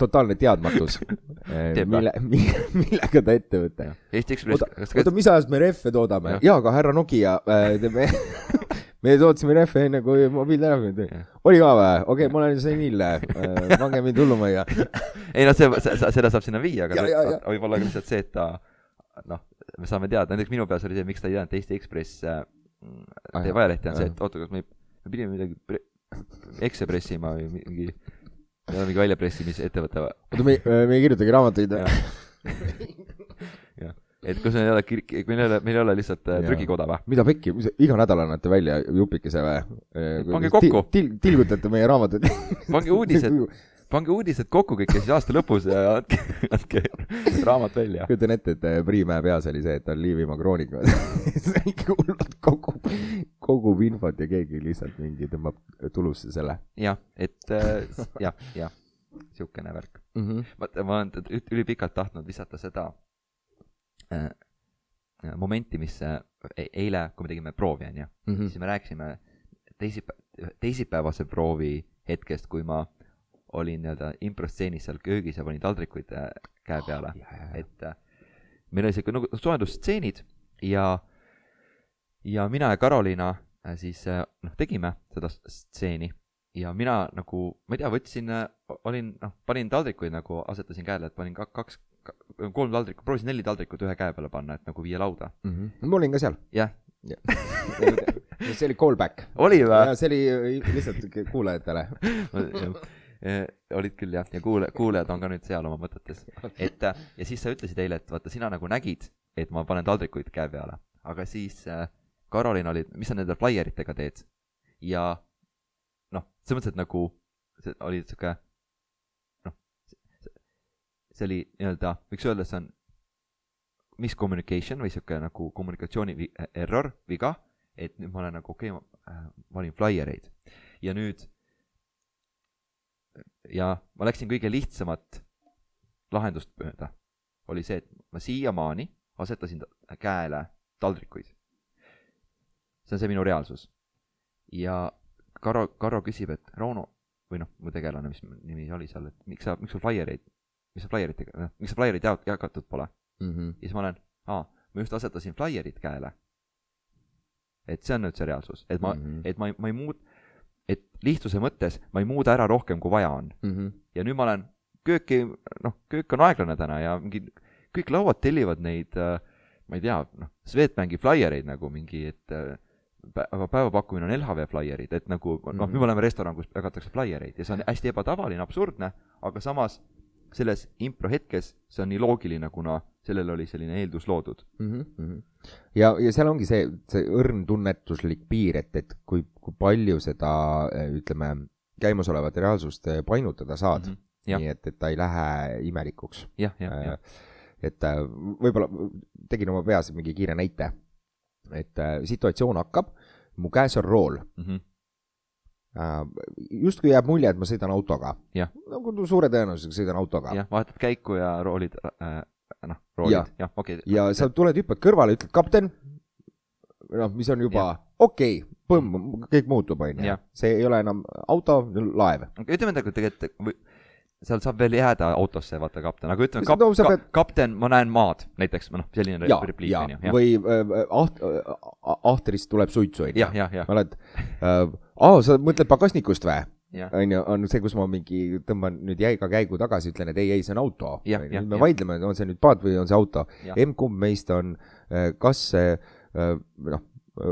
B: totaalne teadmatus, <laughs>
A: Teeb
B: mille, millega ta ettevõte.
A: Eesti Ekspress
B: oota, mis ajast me rehve toodame? Jaa, aga härra Nokia äh,, me, <laughs> me tootsime rehve enne, kui mobiiltelefon tuli oli ka või? okei okay,, ma olen senil äh,, pange mind hullumajja.
A: ei noh, see, seda saab sinna viia, aga
B: Ja, ja, ja.
A: see- võib olla ka lihtsalt see, et ta noh, me saame teada, näiteks minu peas oli see, miks ta ei teadnud, et Eesti Ekspress äh,
B: Ah,
A: teeb
B: jah.
A: ajalehti, on see, et oota, kas me, me pidime midagi pre- ekse pressima või mingi, mingi väljapressimisettevõte või?
B: oota, me, me ei kirjutagi raamatuid või?
A: jah, <laughs> et kas meil ei ole kirk, meil ei ole, meil ei ole lihtsalt äh, trükikoda või?
B: mida pekki, iga nädal annate välja jupikese või?
A: Pange kokku.
B: til,. tilgutate meie raamatuid.
A: pange uudised, <laughs> pange uudised kokku kõik ja siis aasta lõpus ja andke, andke raamat välja.
B: kujutan ette, et äh, Priimäe peas oli see, et ta on Liivimaa kroonik. <laughs> hullult kogub, kogub infot ja keegi lihtsalt mingi tõmbab tulusse selle
A: jah, et äh, jah, jah, siukene värk.
B: mm. -hmm.
A: vaata, ma olen ülipikalt tahtnud visata seda äh, äh, momenti, mis äh, e- eile, kui me tegime proovi, onju,
B: -hmm.
A: siis me rääkisime teisipäev, teisipäevase proovi hetkest, kui ma olin nii-öelda improstseenis seal köögis ja panin taldrikuid äh, käe peale, et äh, meil oli siuke nagu soojendustseenid ja, ja mina ja Karoliina äh, siis noh, tegime seda stseeni ja mina nagu, ma ei tea, võtsin, olin noh, panin taldrikuid nagu asetasin käele, et panin kak- kaks, kolm taldrikut, proovisin neli taldrikut ühe käe peale panna, et nagu viia lauda.
B: mm. -hmm. ma olin ka seal.
A: jah,
B: see oli callback.
A: oli või?
B: see oli lihtsalt kuulajatele. <laughs>
A: olid küll jah, ja kuule, kuulajad on ka nüüd seal oma mõtetes. et äh, ja siis sa ütlesid eile, et vaata, sina nagu nägid, et ma panen taldrikuid käe peale, aga siis äh, Karolin oli, mis sa nende flaieritega teed? ja noh, selles mõttes, et nagu see oli sihuke noh, see oli nii-öelda, võiks öelda, see on miscommunication või sihuke nagu kommunikatsiooni error, viga, et nüüd ma olen nagu okei okay,, ma äh, valin flaiereid ja nüüd ja ma läksin kõige lihtsamat lahendust mööda, oli see, et ma siiamaani asetasin ta- käele taldrikuid. see on see minu reaalsus. ja Karo, Karo küsib, et Rauno või noh, mu tegelane, mis nimi oli seal, et miks sa, miks sul flaiereid, mis sa flaieritega, noh, miks sa flaiereid jaot-, jagatud pole?
B: mm. -hmm.
A: ja siis ma olen, aa, ma just asetasin flaierid käele. et see on nüüd see reaalsus, et ma mm. -hmm. et ma ma ei muut-, et lihtsuse mõttes ma ei muuda ära rohkem, kui vaja on.
B: Mm -hmm.
A: ja nüüd ma olen kööki, noh, köök on aeglane täna ja mingi, kõik lauad tellivad neid, ma ei tea, noh, Swedbanki flaiereid nagu mingi, et äh, päevapakkumine on LHV flaierid, et nagu noh,
B: Mhm.
A: nüüd me oleme restoran, kus jagatakse flaiereid ja see on hästi ebatavaline, absurdne, aga samas selles impro hetkes see on nii loogiline, kuna sellele oli selline eeldus loodud.
B: mm. -hmm. ja, ja seal ongi see, see õrn tunnetuslik piir, et, et kui, kui palju seda eh, ütleme, käimasolevat reaalsust eh, painutada saad mm. -hmm. Nii et, et ta ei lähe imelikuks.
A: jah, jah, jah.
B: et äh, võib-olla tegin oma peas mingi kiire näite, et situatsioon hakkab, mu käes on rool
A: Mhm.
B: äh,, justkui jääb mulje, et ma sõidan autoga. Nagu suure tõenäosusega sõidan autoga.
A: jah, vahetad käiku ja roolid äh,, noh, roolid
B: Jah.,
A: jah, okei.
B: ja sa tuled, hüppad kõrvale, ütled kapten, noh, mis on juba okei okay,, põmm, kõik muutub, onju
A: Jah..
B: see ei ole enam auto, laev.
A: ütleme nagu tegelikult seal saab veel jääda autosse, vaata kapten, aga ütleme kap, ka,
B: pead-
A: kapten, ma näen maad, näiteks, noh, selline
B: ja,
A: repliik on ju,
B: või äh, aht-, ahtrist tuleb suitsu,
A: jah, jah,
B: oled äh,, aa, sa mõtled pagasnikust või?
A: jah,
B: onju, on see, kus ma mingi tõmban nüüd jäiga käigu tagasi, ütlen, et ei, ei, see on auto. Me vaidleme, on see nüüd paat või on see auto. Emb-kumb meist on, kas see äh, noh,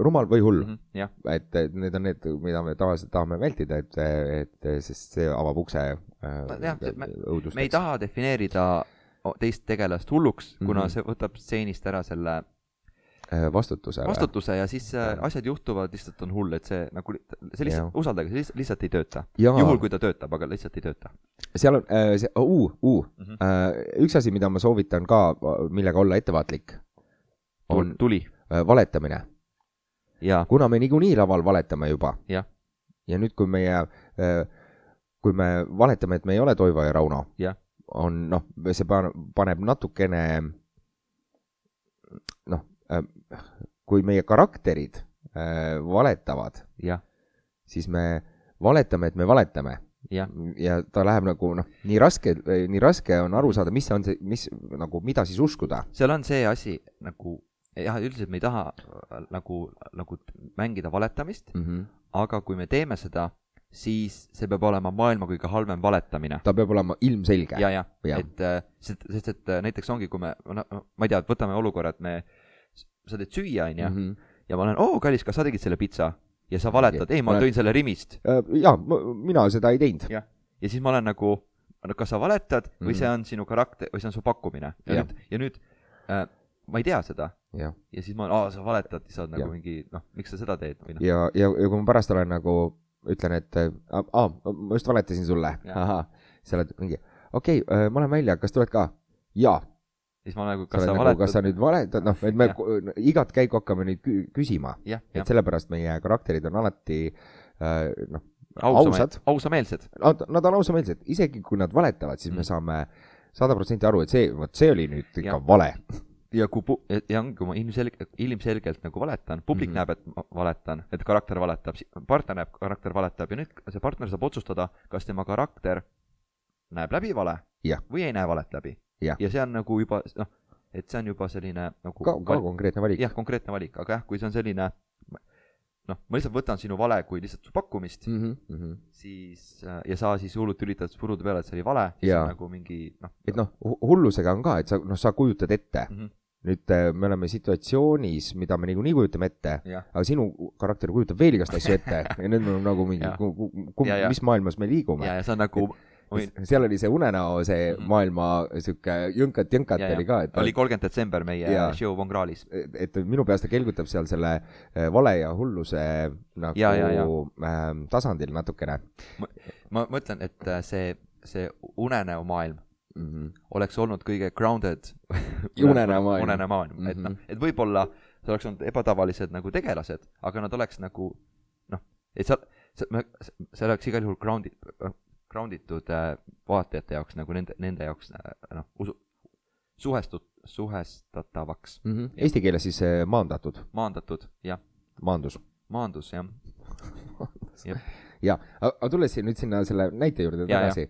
B: rumal või hull mm,
A: Mhm, jah,
B: -hmm. et need on need, mida me tavaliselt tahame vältida, et, et sest see avab ukse äh,
A: jah, see- me- me ei taha defineerida teist tegelast hulluks, kuna
B: Mhm.
A: see võtab stseenist ära selle
B: äh, vastutuse.
A: vastutuse ja siis äh,
B: Jah.
A: asjad juhtuvad, lihtsalt on hull, et see nagu, see lihtsalt
B: Jah.,
A: usaldage, see lihtsalt, lihtsalt ei tööta. Juhul, kui ta töötab, aga lihtsalt ei tööta.
B: seal on äh, see uh,, uh.
A: Mhm.
B: Äh, üks asi, mida ma soovitan ka, millega olla ettevaatlik, on
A: tuli,
B: äh, valetamine. Kuna me niikuinii laval valetame juba. Ja nüüd, kui meie, kui me valetame, et me ei ole Toivo ja Rauno on noh, see pan- paneb natukene noh, kui meie karakterid äh, valetavad, siis me valetame, et me valetame.
A: Jah,
B: ja ta läheb nagu noh, nii raske, nii raske on aru saada, mis on see, mis nagu, mida siis uskuda.
A: Seal on see asi nagu jah, üldiselt me ei taha äh, nagu, nagu mängida valetamist,
B: mm. -hmm.
A: aga kui me teeme seda, siis see peab olema maailma kõige halvem valetamine.
B: ta peab olema ilmselge.
A: ja, ja,
B: Jah.
A: et äh, sest, sest et äh, näiteks ongi, kui me, no ma ei tea, võtame olukorra, et me, sa teed süüa, onju,
B: Mhm.
A: ja ma olen, oo, kallis, kas sa tegid selle pitsa? ja sa valetad, ei, ma tõin selle Rimist.
B: Jaa, mina seda ei teinud.
A: jah, ja siis ma olen nagu, no kas sa valetad või
B: Mhm.
A: see on sinu karakter või see on su pakkumine. ja nüüd, ja nüüd äh, ma ei tea seda. Ja siis ma olen, aa, sa valetad, siis sa oled nagu
B: Jah.
A: mingi, noh, miks sa seda teed või noh,
B: ja, ja, ja kui ma pärast olen nagu, ütlen, et äh, aa, ma just valetasin sulle, ahah, sa oled mingi, okei okay,, ma lähen välja, kas tuled ka? jaa,
A: siis ma olen nagu,
B: sa
A: kas
B: oled
A: sa
B: nagu,
A: valetad?
B: Kas sa nüüd valetad, noh, et me ku- igat käiku hakkame nüüd kü- küsima, et sellepärast meie karakterid on alati äh, noh,
A: ausad. Ausameelsed,
B: nad, nad on ausameelsed, isegi kui nad valetavad, siis
A: Mm.
B: me saame sada protsenti aru, et see, vot see oli nüüd ikka
A: Jah.
B: vale.
A: Ja kui pu-, ja ongi, kui ma ilmselgelt, ilmselgelt nagu valetan, publik mm -hmm. näeb, et ma valetan, et karakter valetab, partner näeb, karakter valetab ja nüüd see partner saab otsustada, kas tema karakter näeb läbi vale
B: Jah.
A: või ei näe valet läbi. Ja see on nagu juba noh, et see on juba selline nagu
B: ka, ka konkreetne valik.
A: jah, konkreetne valik, aga jah, kui see on selline noh, ma lihtsalt võtan sinu vale kui lihtsalt su pakkumist mm,
B: mm. -hmm.
A: siis ja sa siis hullult üritad suruda peale, et see oli vale, siis on nagu mingi noh
B: et noh, hullusega on ka, et sa, noh, sa kujutad ette
A: mm. -hmm.
B: Nüüd äh, me oleme situatsioonis, mida me niikuinii kujutame ette, aga sinu karakter kujutab veel igast asju ette <laughs> ja nüüd me oleme nagu mingi
A: Ja, ja.
B: mis maailmas me liigume
A: ja, ja see on nagu võin,
B: seal oli see unenäo, see
A: Mhm.
B: maailma sihuke jõnkat-jõnkat
A: Ja, ja.
B: oli ka, et
A: oli kolmkümmend detsember meie
B: Jaa.
A: show Von Krahlis.
B: et et minu peas ta kelgutab seal selle äh, vale ja hulluse nagu
A: Ja, ja, ja.
B: Ähm, tasandil natukene
A: ma mõtlen, et äh, see, see unenäomaailm
B: mm. -hmm.
A: oleks olnud kõige grounded
B: Unenäomaailm.
A: unenäomaailm mm, -hmm. et noh
B: Mhm.,
A: et võib-olla see oleks olnud ebatavalised nagu tegelased, aga nad oleks nagu noh, et sa, see, see oleks igal juhul grounded, ground itud äh, vaatajate jaoks nagu nende, nende jaoks äh, noh, usu, suhestud, suhestatavaks,
B: Mm -hmm. Eesti keeles siis äh, maandatud,
A: maandatud, jah,
B: maandus
A: maandus, jah. <laughs>
B: ja, aga tulles nüüd sinna selle näite juurde
A: Ja,
B: tagasi,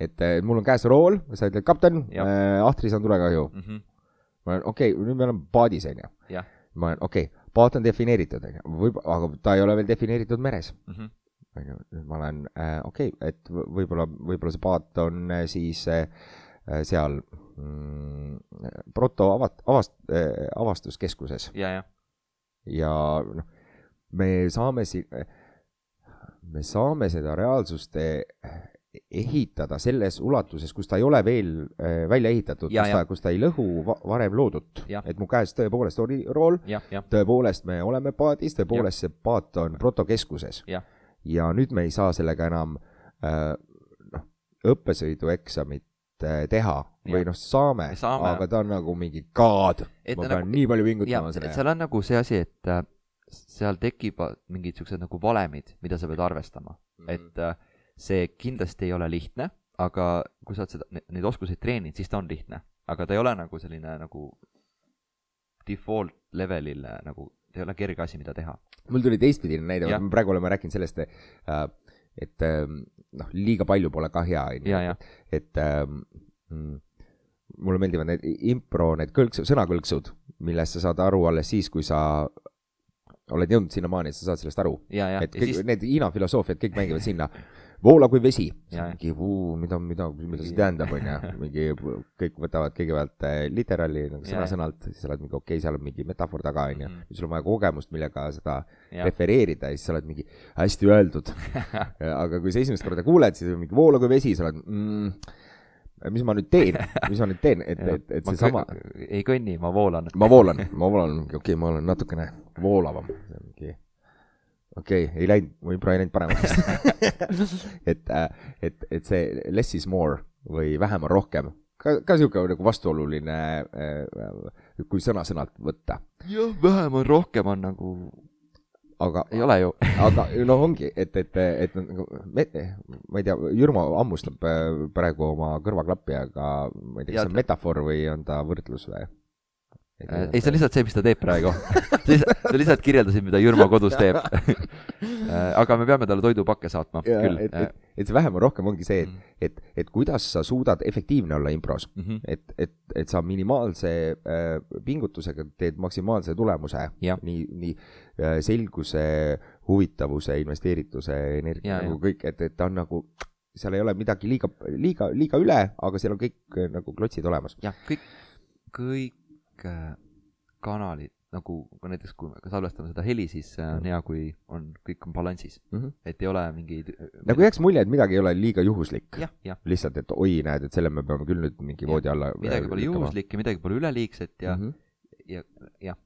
B: et äh, mul on käes rool, sa ütled kapten, äh, ahtris on tulekahju.
A: Mm -hmm.
B: ma olen okei okay,, nüüd me oleme paadis, onju. ma olen okei okay,, paat on defineeritud, onju, võib, aga ta ei ole veel defineeritud meres.
A: mm, -hmm.
B: onju, nüüd ma olen äh, okei okay,, et võ- võib-olla, võib-olla see paat on äh, siis äh, äh, seal mm, proto avat-, avast- äh,, avastuskeskuses
A: ja, ja,
B: ja noh, me saame siin, me saame seda reaalsust eh, ehitada selles ulatuses, kus ta ei ole veel eh, välja ehitatud,
A: Ja,
B: kus
A: ja.
B: ta, kus ta ei lõhu va varem loodut et mu käes tõepoolest oli rool, tõepoolest me oleme paadis, tõepoolest see paat on protokeskuses. ja nüüd me ei saa sellega enam äh, noh, õppesõidueksamit äh, teha või
A: Jah.
B: noh, saame,
A: Me saame.
B: aga ta on nagu mingi
A: Et
B: ma pean
A: nagu-
B: nii palju
A: ja
B: pingutama selle
A: seal on nagu see asi, et äh, seal tekivad mingid siuksed nagu valemid, mida sa pead arvestama mm, -hmm. et äh, see kindlasti ei ole lihtne, aga kui sa oled seda, neid oskuseid treeninud, siis ta on lihtne, aga ta ei ole nagu selline nagu default levelil äh, nagu, ta ei ole kerge asi, mida teha.
B: mul tuli teistpidine näide me praegu oleme rääkinud sellest, et ähm, noh, liiga palju pole ka hea, on ju, et ähm, mm, mulle meeldivad need impro, need kõlksud, sõnakõlksud, millest sa saad aru alles siis, kui sa oled jõudnud sinnamaani, et sa saad sellest aru. et kõik
A: siis...,
B: need Hiina filosoofiad kõik mängivad sinna, <laughs> voola kui vesi.
A: Ja, ja.
B: mingi, mida, mida, mida see tähendab, on ju, mingi <laughs> kõik võtavad kõigepealt äh, literaali nagu
A: Ja, ja.
B: sõna-sõnalt, siis oled mingi okei okay,, seal on mingi metafoor taga, on ju
A: Mhm.,
B: sul on vaja kogemust, millega seda
A: ja,
B: refereerida ja siis sa oled mingi hästi öeldud. <laughs> aga kui sa esimest korda kuuled, siis on mingi voola kui vesi, sa oled mm,, mis ma nüüd teen, mis ma nüüd teen, et, et, et seesama,
A: ei kõnni, ma voolan.
B: ma voolan, ma voolan, okei okay,, ma olen natukene voolavam, mingi okei okay,, ei läinud, mu impro ei läinud paremaks. <laughs> et, et, et see less is more või vähem on rohkem, ka, ka niisugune nagu vastuoluline, kui sõna-sõnalt võtta.
A: jah, vähem on rohkem on nagu
B: aga
A: ei ole ju. <laughs>
B: aga no ongi, et, et, et nagu me, ma ei tea, Jürmo hammustab äh, praegu oma kõrvaklappi, aga ma ei tea, kas see on metafoor või on ta võrdlus või?
A: ei, see on lihtsalt see, mis ta teeb praegu. <laughs> sa lihtsalt kirjeldasid, mida Jürmo kodus teeb. <laughs> aga me peame talle toidupakke saatma
B: ja,
A: küll.
B: et, et, et see vähem või rohkem ongi see, et,
A: Mm.
B: et, et kuidas sa suudad efektiivne olla impros,
A: Mhm.
B: et, et, et sa minimaalse äh, pingutusega teed maksimaalse tulemuse nii, nii äh, selguse, huvitavuse, investeerituse, energia nagu kõik, et, et ta on nagu, seal ei ole midagi liiga, liiga, liiga üle, aga seal on kõik äh, nagu klotsid olemas.
A: jah, kõik, kõik äh, kanalid nagu näiteks, kui me salvestame seda heli, siis äh, on hea, kui on, kõik on balansis,
B: Mm -hmm.
A: et ei ole mingeid.
B: nagu jääks mulje, et midagi ei ole liiga juhuslik. lihtsalt, et oi, näed, et selle me peame küll nüüd mingi voodi alla
A: midagi pole juhuslik ja midagi pole üleliigset ja
B: mm,
A: mm,
B: -hmm.
A: ja, jah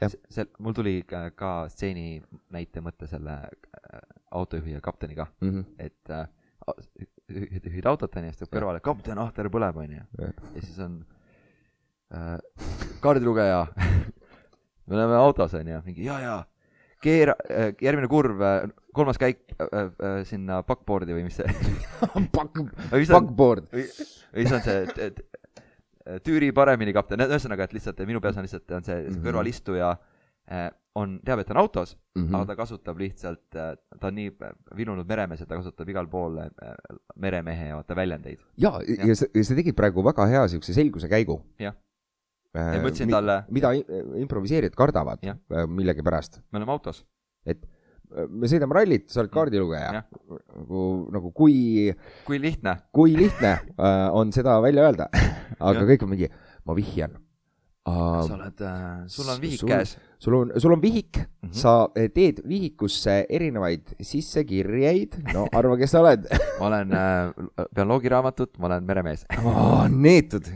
A: ja.. see, mul tuli ka, ka stseeni näite mõte selle äh, autojuhi ja kapteniga,
B: mm -hmm.
A: et äh, juhid autot onju, siis tuleb kõrvale, kapten, ahter põleb onju. Ja siis on äh, kaardilugeja <laughs> me oleme autos onju, mingi ja, ja keera äh,, järgmine kurv äh,, kolmas käik äh, äh, sinna backboard'i või mis see, <laughs>
B: Back, <laughs>
A: mis
B: backboard.
A: või see on see, et, et äh, tüüri paremini kapten, ühesõnaga, et lihtsalt minu peas on lihtsalt on see, see
B: Mhm.
A: kõrvalistuja äh, on, teab, et ta on autos mm. -hmm. aga ta kasutab lihtsalt, ta on nii vilunud meremees, et ta kasutab igal pool äh, meremehe ja vaata väljendeid.
B: ja, ja sa, sa tegid praegu väga hea siukse selguse käigu.
A: Jah. Ja ma ütlesin talle,
B: mida improviseerijad kardavad äh, millegipärast,
A: me oleme autos,
B: et äh, me sõidame rallit, sa oled kaardilugeja
A: Jah..
B: nagu, nagu kui,
A: kui lihtne,
B: kui lihtne äh, on seda välja öelda, <laughs> aga kõik on mingi, ma vihjan.
A: sa oled äh,, sul on vihik
B: sul-
A: käes.
B: sul on, sul on vihik mm. -hmm. sa teed vihikusse erinevaid sissekirjeid, no arva, kes sa oled <laughs>
A: ma olen äh,, pean loogiraamatut, ma olen meremees.
B: oh,. neetud, <laughs>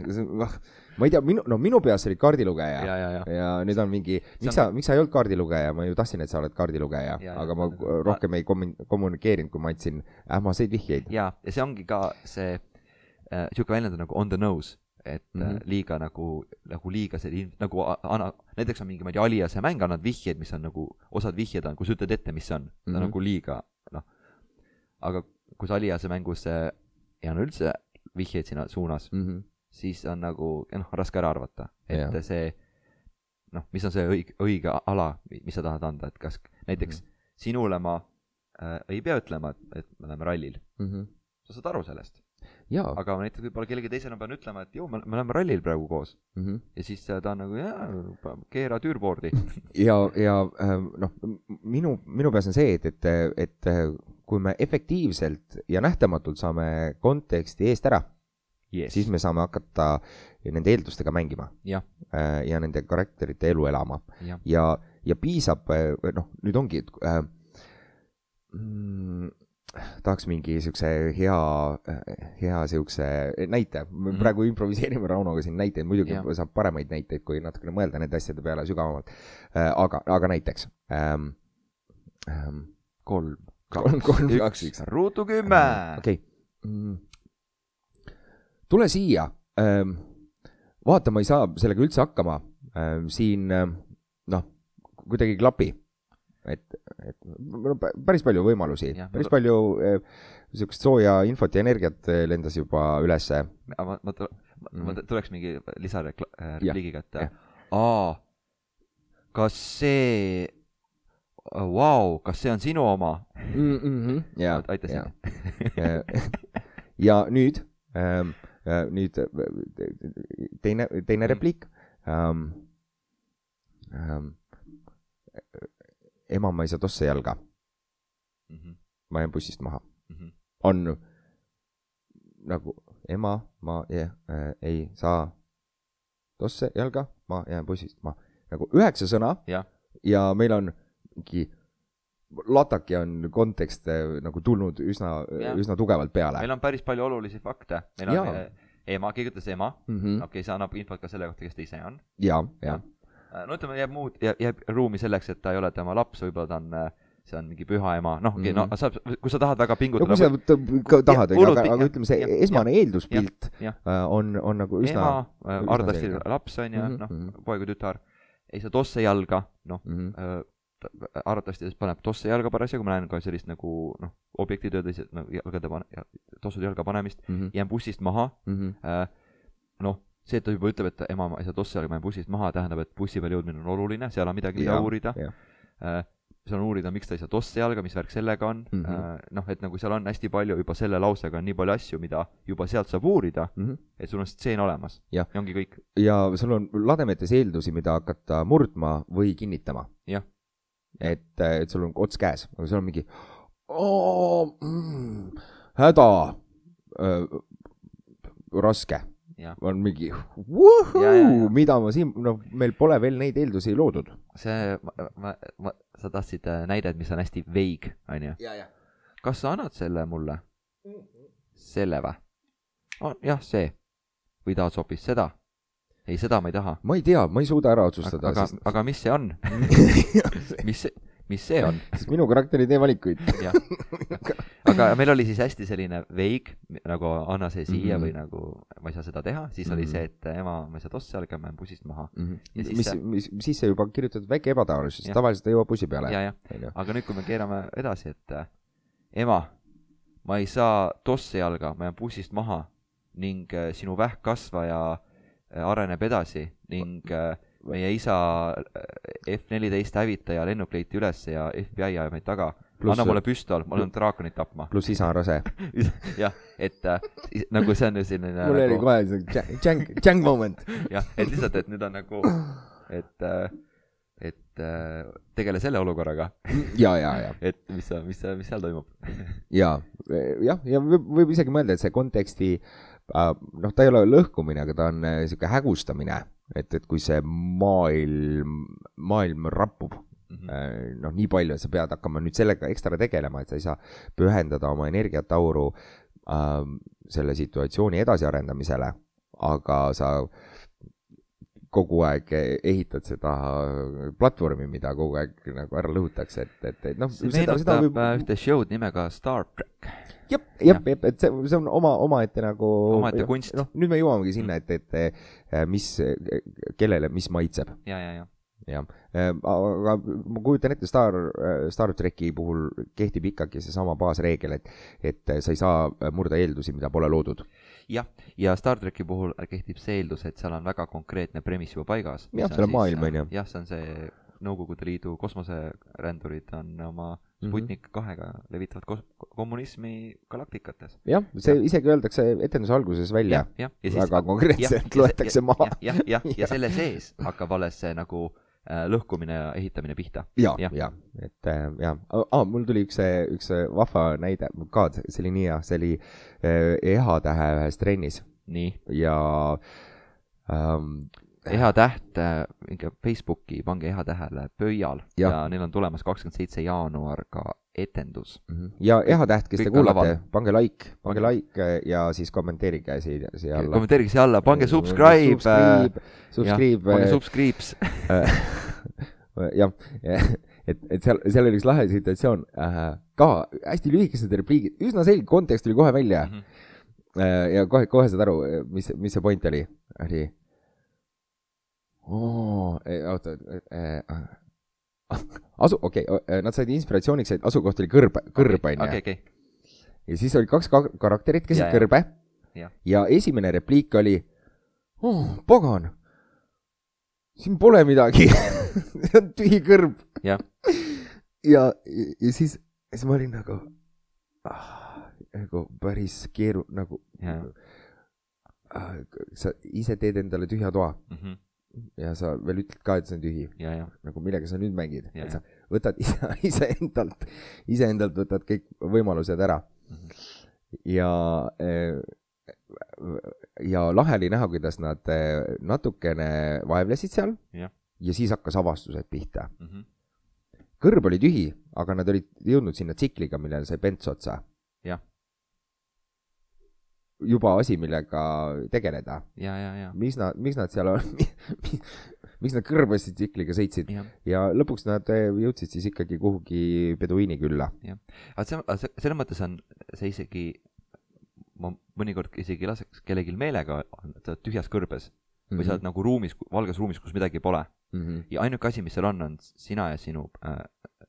B: ma ei tea, minu, no minu peas sa olid kaardilugeja
A: ja, ja, ja,
B: ja nüüd on mingi, miks sa, miks sa ei olnud kaardilugeja, ma ju tahtsin, et sa oled kaardilugeja
A: Ja,,
B: aga ma
A: ma-
B: rohkem ei kommun- kommunikeerinud, kui ma andsin ähmaseid vihjeid.
A: ja, ja see ongi ka see äh, sihuke väljend nagu on the nose, et mm. -hmm. liiga nagu, nagu liiga selline, nagu a- ana-, näiteks on mingi, ma ei tea, Aliase mäng annad vihjeid, mis on nagu, osad vihjed on, kui sa ütled ette, mis see on, ta on
B: Mhm.
A: nagu liiga, noh. aga kui sa Aliase mängus äh, ei anna üldse vihjeid sinna suunas,
B: Mm -hmm.
A: Siis on nagu, noh, raske ära arvata, et ja. see noh, mis on see õige, õige ala, mis sa tahad anda, et kas näiteks mm. -hmm. sinule ma äh, ei pea ütlema, et, et me oleme rallil,
B: Mm -hmm.
A: sa saad aru sellest, aga näiteks võib-olla kellelgi teisele pean ütlema, et me me oleme rallil praegu koos
B: mm. -hmm.
A: ja siis äh, ta on nagu jaa, keera tüürboardi. <laughs>
B: ja, ja äh, noh, minu, minu peas on see, et, et, et äh, kui me efektiivselt ja nähtamatult saame konteksti eest ära,
A: Yes.
B: siis me saame hakata nende eeldustega mängima
A: jah,
B: äh, ja nende karakterite elu elama
A: jah,
B: ja, ja piisab, noh, nüüd ongi, et äh, mm, tahaks mingi siukse hea, hea siukse näite, me
A: Mhm.
B: praegu improviseerime Raunoga siin näiteid, muidugi
A: Jah.
B: saab paremaid näiteid, kui natukene mõelda nende asjade peale sügavamalt. aga, aga näiteks ähm, ähm,
A: kolm,
B: kaks, üks.
A: ruutu kümme.
B: okei mm.. Tule siia ähm,. vaata, ma ei saa sellega üldse hakkama ähm,. siin ähm, noh, kuidagi ei klapi. et, et päris palju võimalusi päris palju äh, sihukest sooja infot ja energiat äh, lendas juba ülesse.
A: ma, ma, ma,
B: Mhm.
A: tuleks mingi lisarepliigiga, et
B: jah.
A: aa, kas see, vau, kas see on sinu oma?
B: ja,
A: aitasin
B: ja. <laughs> ja nüüd ähm,, nüüd äh, teine, teine
A: Mm.
B: repliik ähm,. Ähm, ema, ma ei saa tosse jalga,
A: Mhm,
B: ma jään bussist maha. on nagu ema, ma yeah, äh, ei saa tosse jalga, ma jään bussist maha. nagu üheksa sõna
A: jah,
B: ja meil on mingi lataki on kontekst äh, nagu tulnud üsna üsna tugevalt peale
A: meil on päris palju olulisi fakte, meil on
B: Jaa.
A: eh, ema, keegi ütles ema,
B: mm. -hmm.
A: okei, see annab infot ka selle kohta, kes ta ise on.
B: ja, ja,
A: no ütleme, jääb muud, jääb ruumi selleks, et ta ei ole tema laps, võib-olla ta on, see on mingi püha ema, noh, okei, no
B: Mhm.
A: saab, kui sa tahad väga
B: no kui
A: pingutada
B: sa, ka tahad, aga, aga ütleme, see
A: jah,
B: esmane eelduspilt
A: jah.
B: äh, on, on nagu üsna
A: ema, Ardastil laps on ju,
B: Mhm,
A: noh
B: mhm.,
A: poeg või tütar, ei saa tosse jalga, noh,
B: mm. -hmm.
A: Ta- arvatavasti ta paneb tosse jalga parasjagu, ma näen ka sellist nagu noh, objektitöödes no, jalgade pane-, tossude jalga panemist,
B: Mhm.
A: jään bussist maha
B: Mhm.
A: äh,. noh, see, et ta juba ütleb, et ema, ma ei saa tosse jalga, ma jään bussist maha, tähendab, et bussi peale jõudmine on oluline, seal on midagi, mida
B: Jah,
A: uurida äh, seal on uurida, miks ta ei saa tosse jalga, mis värk sellega on mm. -hmm. äh, noh, et nagu seal on hästi palju juba selle lausega on nii palju asju, mida juba sealt saab uurida,
B: Mhm.
A: et sul on stseen olemas
B: Jah.
A: ja ongi kõik.
B: ja sul on lademetes eeldusi, mida hakata murdma või kinnitama.
A: Jah.
B: et, et sul on ots käes, aga seal on mingi mm, häda äh,, raske, on mingi mida ma siin, noh, meil pole veel neid eeldusi loodud.
A: see, ma, ma, sa tahtsid äh, näidet, mis on hästi vague, onju. kas sa annad selle mulle? selle või? jah, see. või tahad sa hoopis seda? ei, seda ma ei taha.
B: ma ei tea, ma ei suuda ära otsustada,
A: aga,
B: sest
A: aga mis see on? <laughs> mis see, mis see on?
B: sest minu karakter ei tee valikuid.
A: aga meil oli siis hästi selline veig, nagu anna see siia mm. -hmm. või nagu ma ei saa seda teha, siis mm -hmm. oli
B: Mhm.
A: see, et ema, ma ei saa tosse jalga, ma jään bussist maha. Ja siis
B: mis
A: see-,
B: mis, sisse juba kirjutatud väike ebataolisus,
A: Jah.
B: tavaliselt ei jõua bussi peale.
A: aga nüüd, kui me keerame edasi, et äh, ema, ma ei saa tosse jalga, ma jään bussist maha ning äh, sinu vähkkasvaja äh, areneb edasi ning äh, meie isa äh, F-14 hävitaja lennuk leiti üles ja FBI ajab meid taga.
B: Pluss-
A: anna mulle püstol, ma lähen draakonit tapma.
B: pluss isa on rase. <laughs>
A: jah, et äh, nagu see on ju selline
B: mul oli
A: nagu,
B: kohe see jang, jang moment. <laughs>
A: jah, et lihtsalt, et nüüd on nagu, et äh, et äh, tegele selle olukorraga,
B: ja, ja, ja, <laughs>
A: et mis mis, mis seal toimub.
B: ja, jah, ja võib, võib isegi mõelda, et see konteksti äh, noh, ta ei ole lõhkumine, aga ta on äh, sihuke hägustamine, et, et kui see maailm, maailm rappub
A: Mhm.
B: äh, noh, nii palju, et sa pead hakkama nüüd sellega ekstra tegelema, et sa ei saa pühendada oma energiat auru äh, selle situatsiooni edasiarendamisele, aga sa kogu aeg ehitad seda platvormi, mida kogu aeg nagu ära lõhutakse, et, et, et noh,
A: see meenutab võib... ühte show'd nimega Star track.
B: jah, jah, jah, et see, see on oma, omaette nagu
A: Omaette kunst.
B: noh, nüüd me jõuamegi sinna, et, et mis, kellele mis maitseb,
A: ja, ja, ja.
B: jah. aga ma kujutan ette, Star, Star tracki puhul kehtib ikkagi seesama baasreegel, et, et sa ei saa murda eeldusi, mida pole loodud.
A: jah, ja Star tracki puhul kehtib see eeldus, et seal on väga konkreetne premiss juba paigas.
B: Jah, seal on maailm, on ju.
A: jah, see on see Nõukogude Liidu kosmoserändurid on oma
B: Mhm.
A: Sputnik kahega levitavad kos-, kommunismi galaktikates.
B: jah, see isegi öeldakse etenduse alguses välja.
A: ja
B: väga konkreetselt loetakse maha.
A: jah, jah, ja
B: Jah. <laughs>
A: selle sees hakkab alles see nagu äh, lõhkumine ja ehitamine pihta.
B: ja,
A: Jah.
B: ja, et äh, ja ah,, mul tuli üks, üks vahva näide. Ka, see oli nii hea, see oli äh, EH-tähe ühes trennis.
A: Nii,
B: ja ähm,
A: EHA täht, minge Facebooki, pange EHA tähele Pöial. Ja. Ja neil on tulemas kakskümmend seitse jaanuar ka etendus.
B: mhm. ja EH-täht, kes te
A: kõik on
B: kuulate pange like, pange like ja siis kommenteerige siia, siia alla.
A: kommenteerige siia alla, pange subscribe.
B: subscribe, subscribe,
A: pange subscribes. <laughs>
B: jah, et, et seal, seal oli üks lahe situatsioon äh,, ka hästi lühikesed repliigid, üsna selge kontekst tuli kohe välja
A: Mhm.
B: äh, ja kohe, kohe saad aru, mis, mis see point oli, oli. oota, <laughs> asu, okei okay,, nad said inspiratsiooniks, et asukoht oli kõrb, kõrb on
A: okei,
B: ju.
A: okei,
B: ja siis oli kaks ka karakterit
A: Ja, ja.
B: kõrbe ja esimene repliik oli oh,, pagan, siin pole midagi <laughs> see on tühi kõrb.
A: Jah.
B: ja, ja siis, siis ma olin nagu ah,, nagu päris keeru-, nagu
A: Jah.
B: ah, sa ise teed endale tühja toa
A: Mhm.
B: Ja sa veel ütled ka, et see on tühi,
A: ja, ja,
B: nagu millega sa nüüd mängid,
A: Ja,
B: et sa võtad <laughs> ise, iseendalt, iseendalt võtad kõik võimalused ära
A: Mhm.
B: ja eh, ja lahe oli näha, kuidas nad eh, natukene vaevlesid seal
A: Jah.
B: ja siis hakkas avastused pihta.
A: Mhm.
B: kõrb oli tühi, aga nad olid jõudnud sinna tsikliga, millele sai pents otsa.
A: Jah.
B: Juba asi, millega tegeleda.
A: ja, ja, ja,
B: miks nad, miks nad seal on, <laughs> miks nad kõrbasid tsikliga sõitsid
A: jah.
B: ja lõpuks nad eh, jõudsid siis ikkagi kuhugi peduiini külla.
A: aga see, see, selles mõttes on see isegi, ma mõnikord isegi laseks kellelgi meelega, sa oled tühjas kõrbes või
B: Mhm.
A: sa oled nagu ruumis, valges ruumis, kus midagi pole
B: mm. -hmm.
A: ja ainuke asi, mis seal on, on sina ja sinu äh,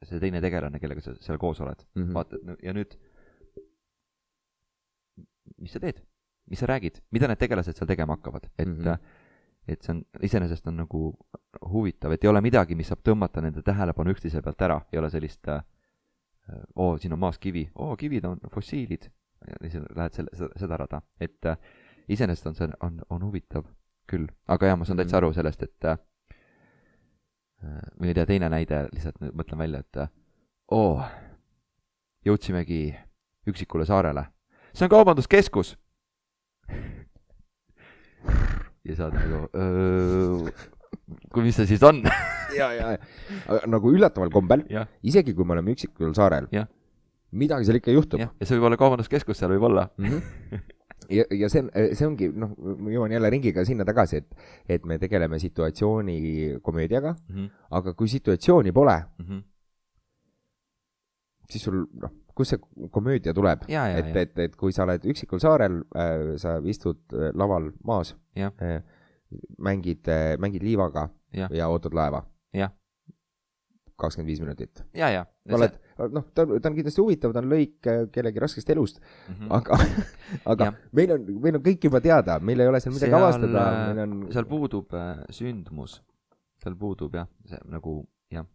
A: see teine tegelane, kellega sa seal koos oled.
B: Mm -hmm.
A: vaata, ja nüüd, mis sa teed, mis sa räägid, mida need tegelased seal tegema hakkavad, et mm. -hmm. et see on, iseenesest on nagu huvitav, et ei ole midagi, mis saab tõmmata nende tähelepanu üksteise pealt ära, ei ole sellist äh, oo, siin on maas kivi, oo, kivid on fossiilid, ja siis lähed selle, seda rada, et äh, iseenesest on see, on, on huvitav küll, aga jaa, ma saan täitsa
B: Mhm.
A: aru sellest, et äh, või ei tea, teine näide, lihtsalt nüüd mõtlen välja, et äh, oo, jõudsimegi üksikule saarele. See on kaubanduskeskus. ja sa oled nagu, kui mis see siis on?
B: ja, ja, ja nagu üllataval kombel, isegi kui me oleme üksikul saarel midagi seal ikka juhtub.
A: ja see võib olla kaubanduskeskus, seal võib olla.
B: ja, ja see see ongi, noh, ma jõuan jälle ringiga sinna tagasi, et, et me tegeleme situatsiooni komöödiaga,
A: Mhm,
B: aga kui situatsiooni pole,
A: mhm.
B: siis sul, noh, kust see komöödia tuleb?
A: ja, ja,
B: et,
A: ja,
B: et, et kui sa oled üksikul saarel äh,, sa istud äh, laval maas äh,, mängid äh,, mängid liivaga
A: Jah.
B: ja ootad laeva. Kakskümmend viis minutit.
A: ja, ja.
B: oled, noh, ta, ta on kindlasti huvitav, ta on lõik äh, kellegi raskest elust,
A: Mhm.
B: aga, <laughs> aga
A: Jah.
B: meil on, meil on kõik juba teada, meil ei ole seal midagi
A: Seal,
B: avastada,
A: äh,
B: meil on.
A: seal puudub äh, sündmus, seal puudub jah, see nagu jah,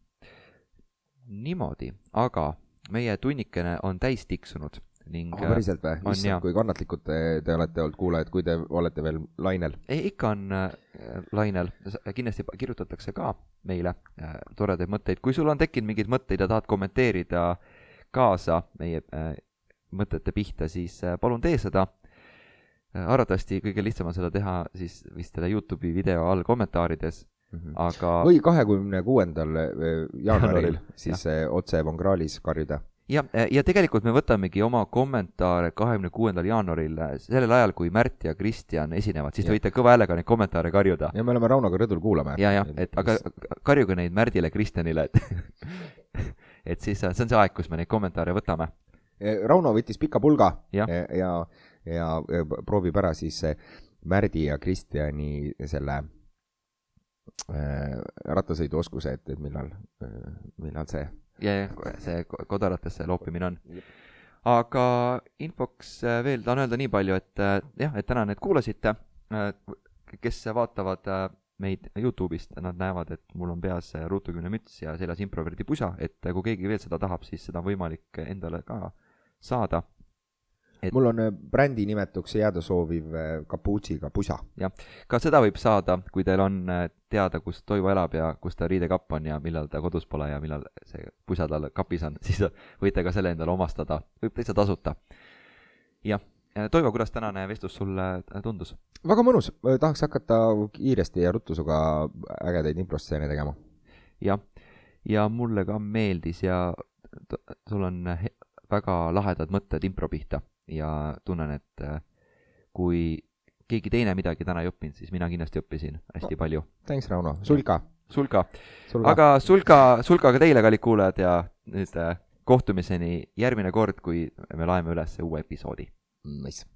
A: niimoodi, aga meie tunnikene on täis tiksunud ning
B: oh, päriselt või? issand kui kannatlikud te, te olete olnud kuulajad, kui te olete veel lainel.
A: ei, ikka on äh, lainel, kindlasti kirjutatakse ka meile äh, toredaid mõtteid, kui sul on tekkinud mingeid mõtteid ja tahad kommenteerida kaasa meie äh, mõtete pihta, siis äh, palun tee seda äh,. arvatavasti kõige lihtsam on seda teha siis vist selle Youtube'i video all kommentaarides, aga
B: või kahekümne kuuendal jaanuaril
A: Jaanuaril,
B: siis äh, otse Von Krahlis karjuda.
A: ja, ja tegelikult me võtamegi oma kommentaare kahekümne kuuendal jaanuaril, sellel ajal, kui Märt ja Kristjan esinevad, siis te
B: Jah.
A: võite kõva häälega neid kommentaare karjuda.
B: ja me oleme Raunoga rõdul, kuulame.
A: ja, jah, et aga karjuge neid Märdile, Kristjanile, et <laughs> et siis see on see aeg, kus me neid kommentaare võtame.
B: Rauno võttis pika pulga ja, ja, ja, ja proovib ära siis eh, Märdi ja Kristjani selle rattasõiduoskuse, et, et millal, millal see
A: ja, ja see ko- kodaratesse loopimine on. aga infoks äh, veel tahan öelda nii palju, et äh, jah, et tänan, et kuulasite. kes vaatavad äh, meid Youtube'ist, nad näevad, et mul on peas äh, ruutukümne müts ja seljas improverdi pusa, et äh, kui keegi veel seda tahab, siis seda on võimalik endale ka saada. Et-
B: mul on eh, brändi nimetuks jääda sooviv eh, kapuutsiga pusa.
A: ka seda võib saada, kui teil on äh, teada, kus Toivo elab ja kus ta riidekapp on ja millal ta kodus pole ja millal see pusa tal kapis on, <laughs> siis võite ka selle endale omastada, võib täitsa tasuta. jah, Toivo, kuidas tänane vestlus sulle äh, tundus?
B: väga mõnus, tahaks hakata kiiresti ja ruttu sinuga ägedaid improstseene tegema.
A: jah, ja mulle ka meeldis ja sul on väga lahedad mõtted impro pihta ja tunnen, et äh, kui keegi teine midagi täna ei õppinud, siis mina kindlasti õppisin hästi palju.
B: Thanks, Rauno, sul ka.
A: sul ka
B: sul ka.
A: aga sulga, sulga ka teile, kallid kuulajad ja nüüd äh, kohtumiseni järgmine kord, kui me laeme üles uue episoodi.
B: nice.